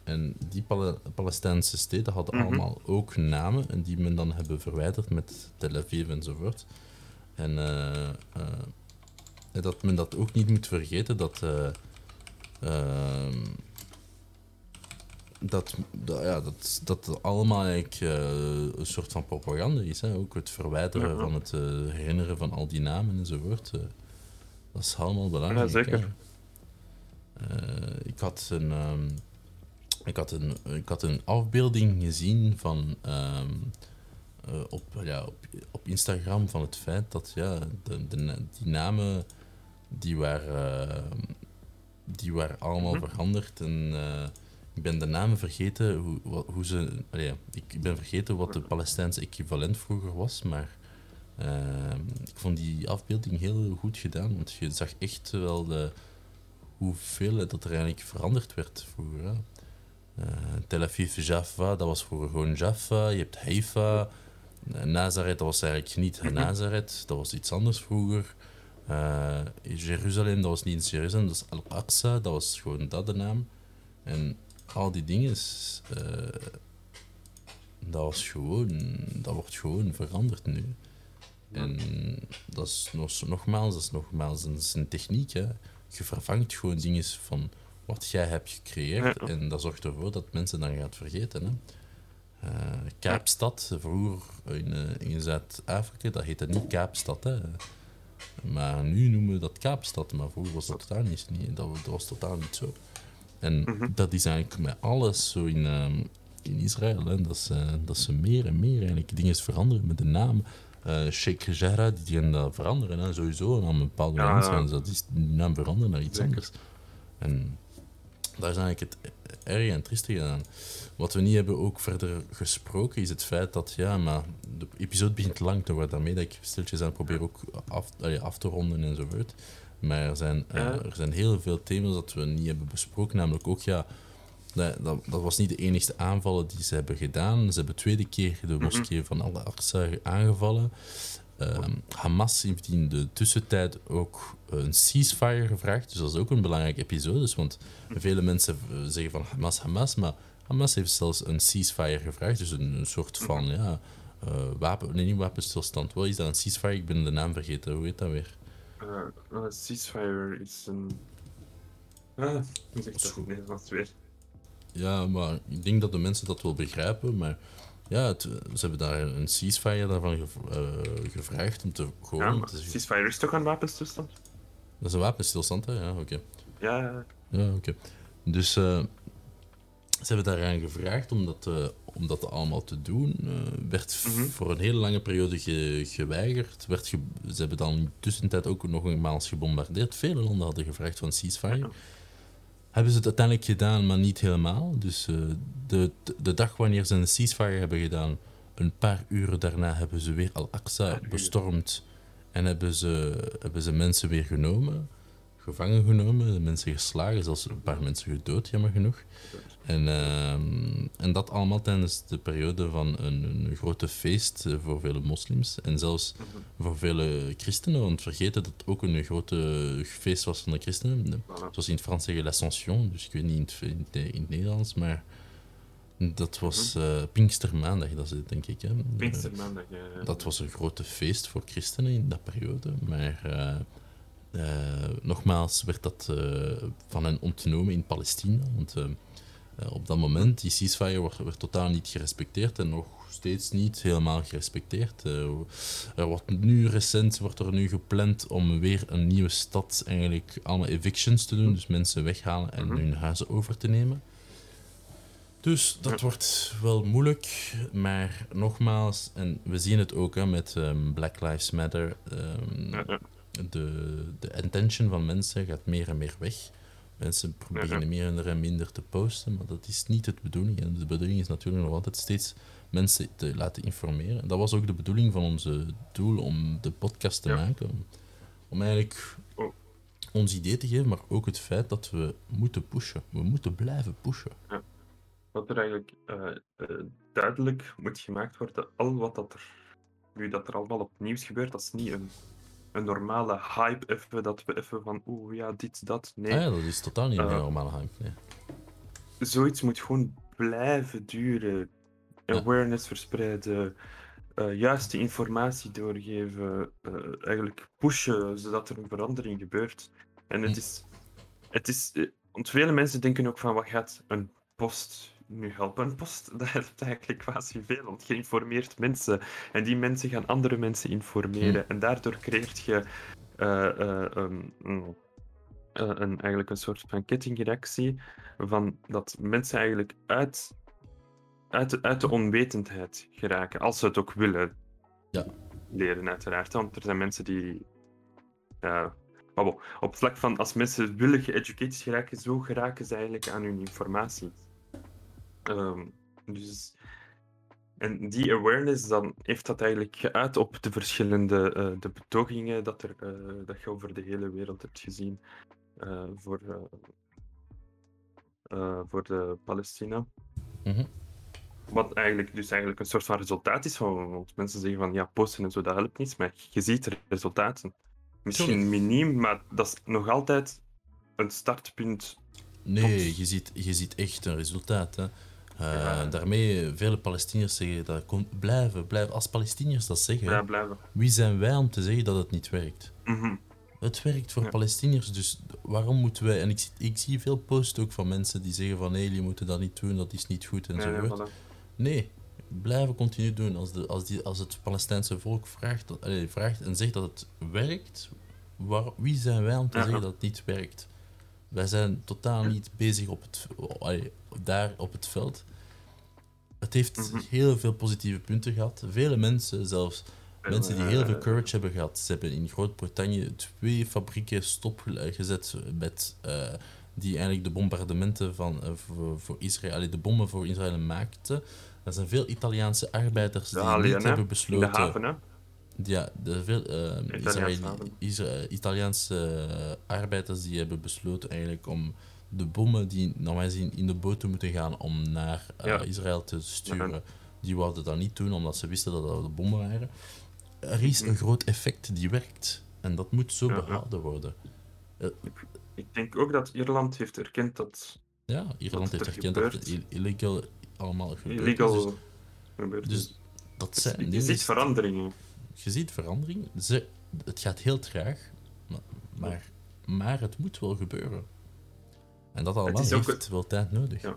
[SPEAKER 1] En die Pale- Palestijnse steden hadden
[SPEAKER 2] Mhm.
[SPEAKER 1] allemaal ook namen en die men dan hebben verwijderd met Tel Aviv enzovoort. En en dat men dat ook niet moet vergeten dat. eh, ehm, dat, dat, ja, dat, dat allemaal eigenlijk eh, een soort van propaganda is. Hè? Ook het verwijderen van het eh, herinneren van al die namen enzovoort. dat is allemaal belangrijk.
[SPEAKER 2] Ja, zeker.
[SPEAKER 1] ik had een. ehm, ik had, een, ik had een afbeelding gezien van, ehm, eh, op, ja, op, op Instagram van het feit dat ja, de, de, die namen die waren, ehm, die waren allemaal
[SPEAKER 2] Mhm.
[SPEAKER 1] veranderd. En eh, ik ben de namen vergeten hoe, wat- hoe ze. ik ben vergeten wat de Palestijnse equivalent vroeger was, maar ehm, ik vond die afbeelding heel goed gedaan, want je zag echt wel de, hoeveel dat er eigenlijk veranderd werd vroeger. hè. Eh, Tel Aviv, Jaffa, dat was vroeger gewoon Jaffa. Je hebt Haifa. Eh, Nazareth, dat was eigenlijk niet
[SPEAKER 2] Mhm.
[SPEAKER 1] Nazareth, dat was iets anders vroeger. Eh, Jeruzalem, dat was niet eens Jeruzalem, dat was Al-Aqsa, dat was gewoon dat de naam. En al die dingen, eh, dat was gewoon, dat wordt gewoon veranderd nu. En dat is nog, nogmaals, dat is nogmaals een, dat is een techniek. Hè. Je vervangt gewoon dingen van wat jij hebt gecreëerd.
[SPEAKER 2] Ja.
[SPEAKER 1] En dat zorgt ervoor dat mensen dan gaat vergeten. Hè. Eh, Kaapstad, vroeger in, in Zuid-Afrika, dat heette niet Kaapstad. Hè. Maar nu noemen we dat Kaapstad, maar vroeger was dat totaal niet, niet- dat, dat was totaal niet zo. En
[SPEAKER 2] Mhm.
[SPEAKER 1] dat is eigenlijk met alles zo in, ehm, in Israël. Hè, dat, ze, dat ze meer en meer eigenlijk dingen veranderen met de naam. Eh Sheikh Jarrah, die gaan dat veranderen. Hè, sowieso, en aan een bepaalde
[SPEAKER 2] Ja,
[SPEAKER 1] mensen.
[SPEAKER 2] ja.
[SPEAKER 1] en Dat is die naam veranderen naar iets anders. En daar is eigenlijk het erg en triestige aan. Wat we niet hebben ook verder gesproken, is het feit dat, ja, maar de episode begint lang te worden. Daarmee dat ik stiltjes aan het proberen ook af, allee, af te ronden enzovoort. Maar er zijn, eh, er zijn heel veel thema's dat we niet hebben besproken. Namelijk ook, ja, dat, dat, dat was niet de enigste aanvallen die ze hebben gedaan. Ze hebben tweede keer de moskee van Al-Aqsa aangevallen. Ehm, Hamas heeft in de tussentijd ook een ceasefire gevraagd. Dus dat is ook een belangrijk episode. Dus, want vele mensen eh, zeggen van Hamas, Hamas. Maar Hamas heeft zelfs een ceasefire gevraagd. Dus een, een soort van ja, uh, wapen, nee, niet wapenstilstand. Wat is dat? Een ceasefire? Ik ben de naam vergeten. Hoe heet dat weer?
[SPEAKER 2] Uh, ceasefire is een. Ah, hoe zeg dat Nederlands weer?
[SPEAKER 1] Ja, maar ik denk dat de mensen dat wel begrijpen. Maar ja, het, ze hebben daar een ceasefire daarvan gev uh, gevraagd om te
[SPEAKER 2] gewoon... Ja, maar ceasefire is toch een wapenstilstand?
[SPEAKER 1] Dat is een wapenstilstand, hè? Ja, oké. Okay.
[SPEAKER 2] Ja, ja.
[SPEAKER 1] Ja, oké. Okay. Dus uh, ze hebben daaraan gevraagd om dat, uh, om dat allemaal te doen. werd mm -hmm. voor een hele lange periode ge geweigerd. Werd ge ze hebben dan in tussentijd ook nog eenmaals gebombardeerd. Vele landen hadden gevraagd van ceasefire. Ja hebben ze het uiteindelijk gedaan, maar niet helemaal. Dus uh, de, de dag wanneer ze een ceasefire hebben gedaan, een paar uren daarna hebben ze weer Al-Aqsa bestormd en hebben ze, hebben ze mensen weer genomen gevangen genomen, mensen geslagen, zelfs een paar mensen gedood, jammer genoeg. En, uh, en dat allemaal tijdens de periode van een, een grote feest eh, voor vele moslims en zelfs voor vele christenen, want vergeten dat het ook een grote feest was van de christenen. Zoals in het Frans zeggen l'Ascension, dus ik weet niet in het, in het Nederlands, maar dat was uh, Pinkstermaandag, dat is het, denk ik. Hè.
[SPEAKER 2] Pinkstermaandag, ja,
[SPEAKER 1] Dat was een grote feest voor christenen in dat periode, maar... Uh, uh, nogmaals werd dat uh, van hen ontnomen in Palestina. Want uh, op dat moment, die ceasefire werd, werd, totaal niet gerespecteerd en nog steeds niet helemaal gerespecteerd. er wordt nu recent wordt er nu gepland om weer een nieuwe stad, eigenlijk allemaal evictions te doen, dus mensen weghalen en mhm. hun huizen over te nemen. Dus dat wordt wel moeilijk, maar nogmaals, en we zien het ook hè, met um, Black Lives Matter. Um, de, de intention van mensen gaat meer en meer weg. Mensen proberen meer en minder te posten, maar dat is niet de bedoeling. En de bedoeling is natuurlijk nog altijd steeds mensen te laten informeren. Dat was ook de bedoeling van onze doel om de podcast te maken. Om, eigenlijk oh. ons idee te geven, maar ook het feit dat we moeten pushen. We moeten blijven pushen.
[SPEAKER 2] Ja. Wat er eigenlijk uh, uh, duidelijk moet gemaakt worden, al wat dat er, nu dat er allemaal op nieuws gebeurt, dat is niet een een normale hype even, dat we even van oeh ja, dit, dat. Nee.
[SPEAKER 1] Ah ja, dat is totaal niet een uh, normale hype. Nee.
[SPEAKER 2] Zoiets moet gewoon blijven duren. Awareness verspreiden, uh, juiste informatie doorgeven, uh, eigenlijk pushen zodat er een verandering gebeurt. En het is, het is, want vele mensen denken ook van wat gaat een post nu helpen een post, dat helpt eigenlijk quasi veel, want je informeert mensen en die mensen gaan andere mensen informeren hm. en daardoor creëert je uh, uh, um, een, eigenlijk een soort van kettingreactie van dat mensen eigenlijk uit, uit, uit de onwetendheid geraken, als ze het ook willen
[SPEAKER 1] ja.
[SPEAKER 2] leren uiteraard, want er zijn mensen die op het vlak van als mensen willen geëducated geraken, zo geraken ze eigenlijk aan hun informatie. Um, dus, en die awareness dan heeft dat eigenlijk geuit op de verschillende uh, de betogingen dat, er, uh, dat je over de hele wereld hebt gezien uh, voor, voor de Palestina.
[SPEAKER 1] Mm -hmm.
[SPEAKER 2] Wat eigenlijk, dus eigenlijk een soort van resultaat is van, want mensen zeggen van ja, posten en zo, dat helpt niet, maar je ziet er resultaten. Misschien miniem, maar dat is nog altijd een startpunt.
[SPEAKER 1] Nee, je ziet, je ziet echt een resultaat. Hè. Uh, Daarmee, vele Palestiniërs zeggen dat blijven, blijven. Als Palestiniërs dat zeggen,
[SPEAKER 2] ja, blijven.
[SPEAKER 1] wie zijn wij om te zeggen dat het niet werkt?
[SPEAKER 2] Mm -hmm.
[SPEAKER 1] Het werkt voor ja. Palestiniërs, dus waarom moeten wij... En ik, ik zie veel posts ook van mensen die zeggen van nee, jullie moeten dat niet doen, dat is niet goed en
[SPEAKER 2] nee,
[SPEAKER 1] zo.
[SPEAKER 2] Nee, voilà.
[SPEAKER 1] nee, blijven continu doen. Als, de, als, die, als het Palestijnse volk vraagt, dat, allez, vraagt en zegt dat het werkt, waar, wie zijn wij om te ja. zeggen dat het niet werkt? Wij zijn totaal niet bezig op het, daar op het veld. Het heeft mm -hmm. heel veel positieve punten gehad. Vele mensen, zelfs mensen die heel veel courage hebben gehad. Ze hebben in Groot-Brittannië twee fabrieken stopgezet met, uh, die eigenlijk de bombardementen van, uh, voor, voor, Israël, de bommen voor Israël maakten. Er zijn veel Italiaanse arbeiders die
[SPEAKER 2] Alien,
[SPEAKER 1] niet hebben besloten.
[SPEAKER 2] De haven, hè?
[SPEAKER 1] Ja, de veel uh, Israël, Israël, Italiaanse arbeiders die hebben besloten eigenlijk om de bommen die normaal gezien in de boten moeten gaan om naar uh, ja. Israël te sturen, ja. die wouden dat niet doen omdat ze wisten dat dat de bommen waren. er is een groot effect die werkt. En dat moet zo behouden worden.
[SPEAKER 2] Ik denk ook dat Ierland heeft erkend dat
[SPEAKER 1] Ja, Ierland heeft
[SPEAKER 2] er
[SPEAKER 1] erkend dat het illegal allemaal gebeurt.
[SPEAKER 2] illegal
[SPEAKER 1] Dus,
[SPEAKER 2] gebeurt.
[SPEAKER 1] dus dat zijn
[SPEAKER 2] je ziet veranderingen.
[SPEAKER 1] je ziet verandering. Ze, het gaat heel traag, maar, maar, maar het moet wel gebeuren. En dat allemaal
[SPEAKER 2] is ook
[SPEAKER 1] heeft wel tijd nodig.
[SPEAKER 2] Ja,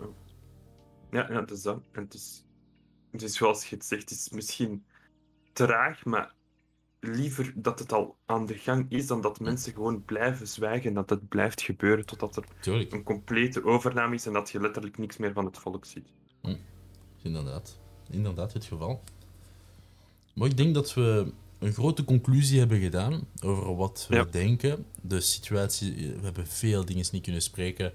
[SPEAKER 2] ja, ja dat is dat. En het is, het is zoals je het zegt, het is misschien traag, maar liever dat het al aan de gang is dan dat mensen gewoon blijven zwijgen en dat het blijft gebeuren totdat er
[SPEAKER 1] Tuurlijk,
[SPEAKER 2] een complete overname is en dat je letterlijk niks meer van het volk ziet.
[SPEAKER 1] inderdaad. Inderdaad het geval. Maar ik denk dat we een grote conclusie hebben gedaan over wat we
[SPEAKER 2] Ja.
[SPEAKER 1] denken. De situatie, we hebben veel dingen niet kunnen spreken.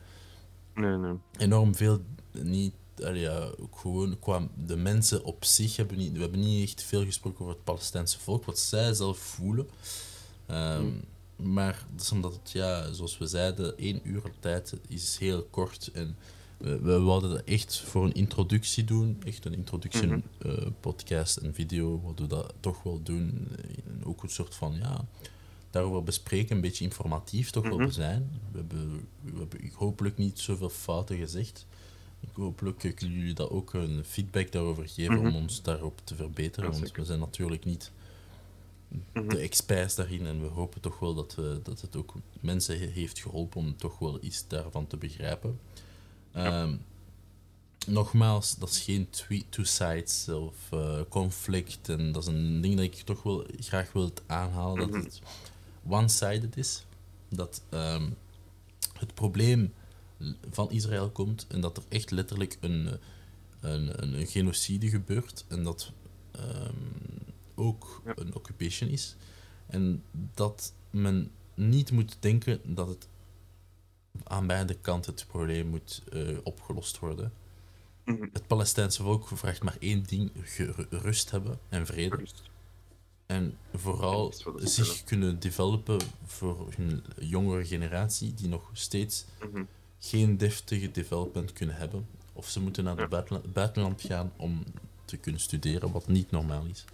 [SPEAKER 2] Nee, nee.
[SPEAKER 1] enorm veel niet. ja, ook gewoon qua de mensen op zich hebben niet, we hebben niet echt veel gesproken over het Palestijnse volk, wat zij zelf voelen. Ehm, Maar dat is omdat het, ja, zoals we zeiden, één uur tijd is heel kort. En we, we wilden dat echt voor een introductie doen. Echt een introductie,
[SPEAKER 2] Mhm.
[SPEAKER 1] eh, podcast en video. Wilden we dat toch wel doen. En ook een soort van, ja, daarover bespreken. Een beetje informatief toch wel
[SPEAKER 2] Mhm.
[SPEAKER 1] zijn. We hebben, we hebben hopelijk niet zoveel fouten gezegd. Ik hopelijk kunnen jullie dat ook een feedback daarover geven
[SPEAKER 2] Mhm.
[SPEAKER 1] om ons daarop te verbeteren.
[SPEAKER 2] Ja,
[SPEAKER 1] want we zijn natuurlijk niet
[SPEAKER 2] Mhm.
[SPEAKER 1] de experts daarin en we hopen toch wel dat, we, dat het ook mensen he- heeft geholpen om toch wel iets daarvan te begrijpen. Ehm, nogmaals, dat is geen two sides of eh, conflict en dat is een ding dat ik toch wel graag wil aanhalen,
[SPEAKER 2] Mhm.
[SPEAKER 1] dat het one-sided is. Dat ehm, het probleem van Israël komt en dat er echt letterlijk een, een, een, een genocide gebeurt en dat ehm, ook
[SPEAKER 2] Ja.
[SPEAKER 1] een occupation is. En dat men niet moet denken dat het aan beide kanten het probleem moet eh, opgelost worden.
[SPEAKER 2] Mhm.
[SPEAKER 1] Het Palestijnse volk vraagt maar één ding: rust hebben en vrede.
[SPEAKER 2] Rust.
[SPEAKER 1] En vooral zich kunnen developen voor hun jongere generatie, die nog steeds
[SPEAKER 2] Mhm.
[SPEAKER 1] geen deftige development kunnen hebben. Of ze moeten naar het buitenland, buitenland gaan om te kunnen studeren, wat niet normaal is.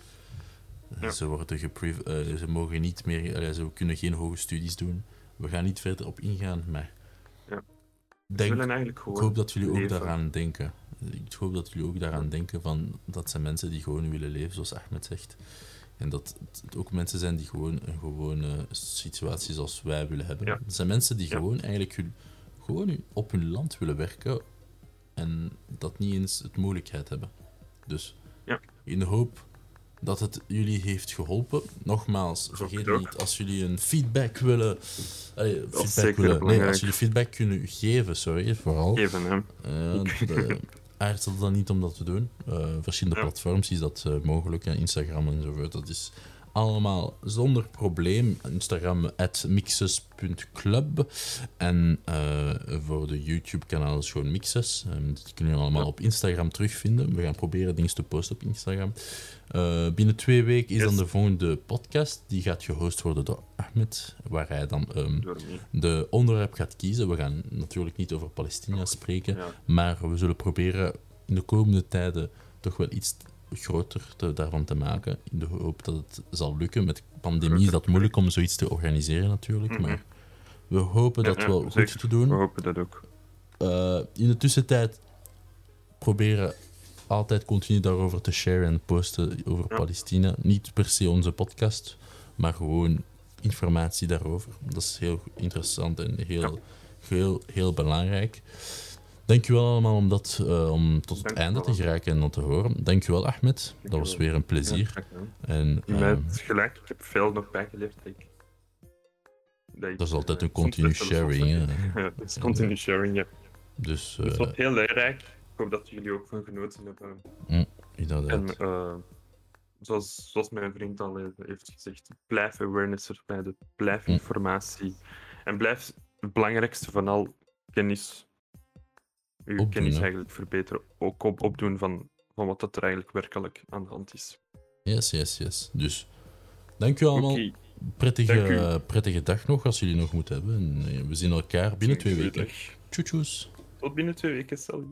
[SPEAKER 1] Eh,
[SPEAKER 2] Ja.
[SPEAKER 1] Ze, worden eh, ze mogen niet meer, eh, ze kunnen geen hoge studies doen. We gaan niet verder op ingaan, maar
[SPEAKER 2] Ja.
[SPEAKER 1] Denk, ik hoop dat jullie ook daaraan denken. Ik hoop dat jullie ook daaraan denken van dat zijn mensen die gewoon willen leven, zoals Ahmed zegt. En dat het ook mensen zijn die gewoon een gewone situatie zoals wij willen hebben.
[SPEAKER 2] Ja.
[SPEAKER 1] Het zijn mensen die
[SPEAKER 2] Ja.
[SPEAKER 1] gewoon eigenlijk hun, gewoon op hun land willen werken en dat niet eens het mogelijkheid hebben. Dus
[SPEAKER 2] Ja.
[SPEAKER 1] in de hoop dat het jullie heeft geholpen. Nogmaals, vergeet niet, als jullie een feedback willen... allee, feedback willen nee, als jullie feedback kunnen geven, sorry, vooral.
[SPEAKER 2] geven. Hè.
[SPEAKER 1] Uh, de, aarzel dan niet om dat te doen. Eh, verschillende
[SPEAKER 2] Ja.
[SPEAKER 1] platforms is dat eh, mogelijk, Instagram enzovoort. Dat is allemaal zonder probleem. Instagram mixes.club. En eh, voor de YouTube-kanaal is gewoon Mixes. Ehm, die kunnen jullie allemaal op Instagram terugvinden. We gaan proberen dingen te posten op Instagram. Eh, binnen twee weken is
[SPEAKER 2] Yes.
[SPEAKER 1] dan de volgende podcast. Die gaat gehost worden door Ahmed. Waar hij dan ehm, de onderwerp gaat kiezen. We gaan natuurlijk niet over Palestina spreken.
[SPEAKER 2] Ja.
[SPEAKER 1] Maar we zullen proberen in de komende tijden toch wel iets groter te, daarvan te maken. In de hoop dat het zal lukken. Met pandemie is dat moeilijk om zoiets te organiseren natuurlijk.
[SPEAKER 2] Mhm.
[SPEAKER 1] Maar we hopen
[SPEAKER 2] Ja,
[SPEAKER 1] dat
[SPEAKER 2] ja,
[SPEAKER 1] wel goed
[SPEAKER 2] zeker.
[SPEAKER 1] te
[SPEAKER 2] We
[SPEAKER 1] doen.
[SPEAKER 2] hopen dat ook.
[SPEAKER 1] Eh, in de tussentijd proberen altijd continu daarover te sharen en posten over
[SPEAKER 2] Ja.
[SPEAKER 1] Palestina. Niet per se onze podcast, maar gewoon informatie daarover. Dat is heel interessant en heel, heel, heel belangrijk. Dankjewel allemaal om, dat, eh, om tot het einde te geraken en dat te horen. Dankjewel Ahmed, dat was weer een plezier. En,
[SPEAKER 2] Je mij
[SPEAKER 1] ehm,
[SPEAKER 2] het gelijk. Ik heb veel nog bijgeleerd. Dat, ik, dat, ik,
[SPEAKER 1] dat is altijd
[SPEAKER 2] eh,
[SPEAKER 1] een continu sharing.
[SPEAKER 2] soms-
[SPEAKER 1] hè.
[SPEAKER 2] Ja, dat is continu sharing, ja.
[SPEAKER 1] Dus
[SPEAKER 2] Dat
[SPEAKER 1] eh,
[SPEAKER 2] was heel leerrijk. Ik hoop dat jullie ook van genoten hebben.
[SPEAKER 1] inderdaad.
[SPEAKER 2] En eh, zoals, zoals mijn vriend al heeft- gezegd, blijf awareness de- blijf
[SPEAKER 1] Hm.
[SPEAKER 2] informatie. En blijf het belangrijkste van al kennis, uw
[SPEAKER 1] Opdoen,
[SPEAKER 2] kennis
[SPEAKER 1] hè.
[SPEAKER 2] eigenlijk verbeteren. Ook op, opdoen van, van wat dat er eigenlijk werkelijk aan de hand is.
[SPEAKER 1] Yes, yes, yes. Dus dank u allemaal. Prettige, dag nog als jullie nog moeten hebben. En eh, we zien elkaar binnen twee weken. Tjoe.
[SPEAKER 2] Tot binnen twee weken, salut.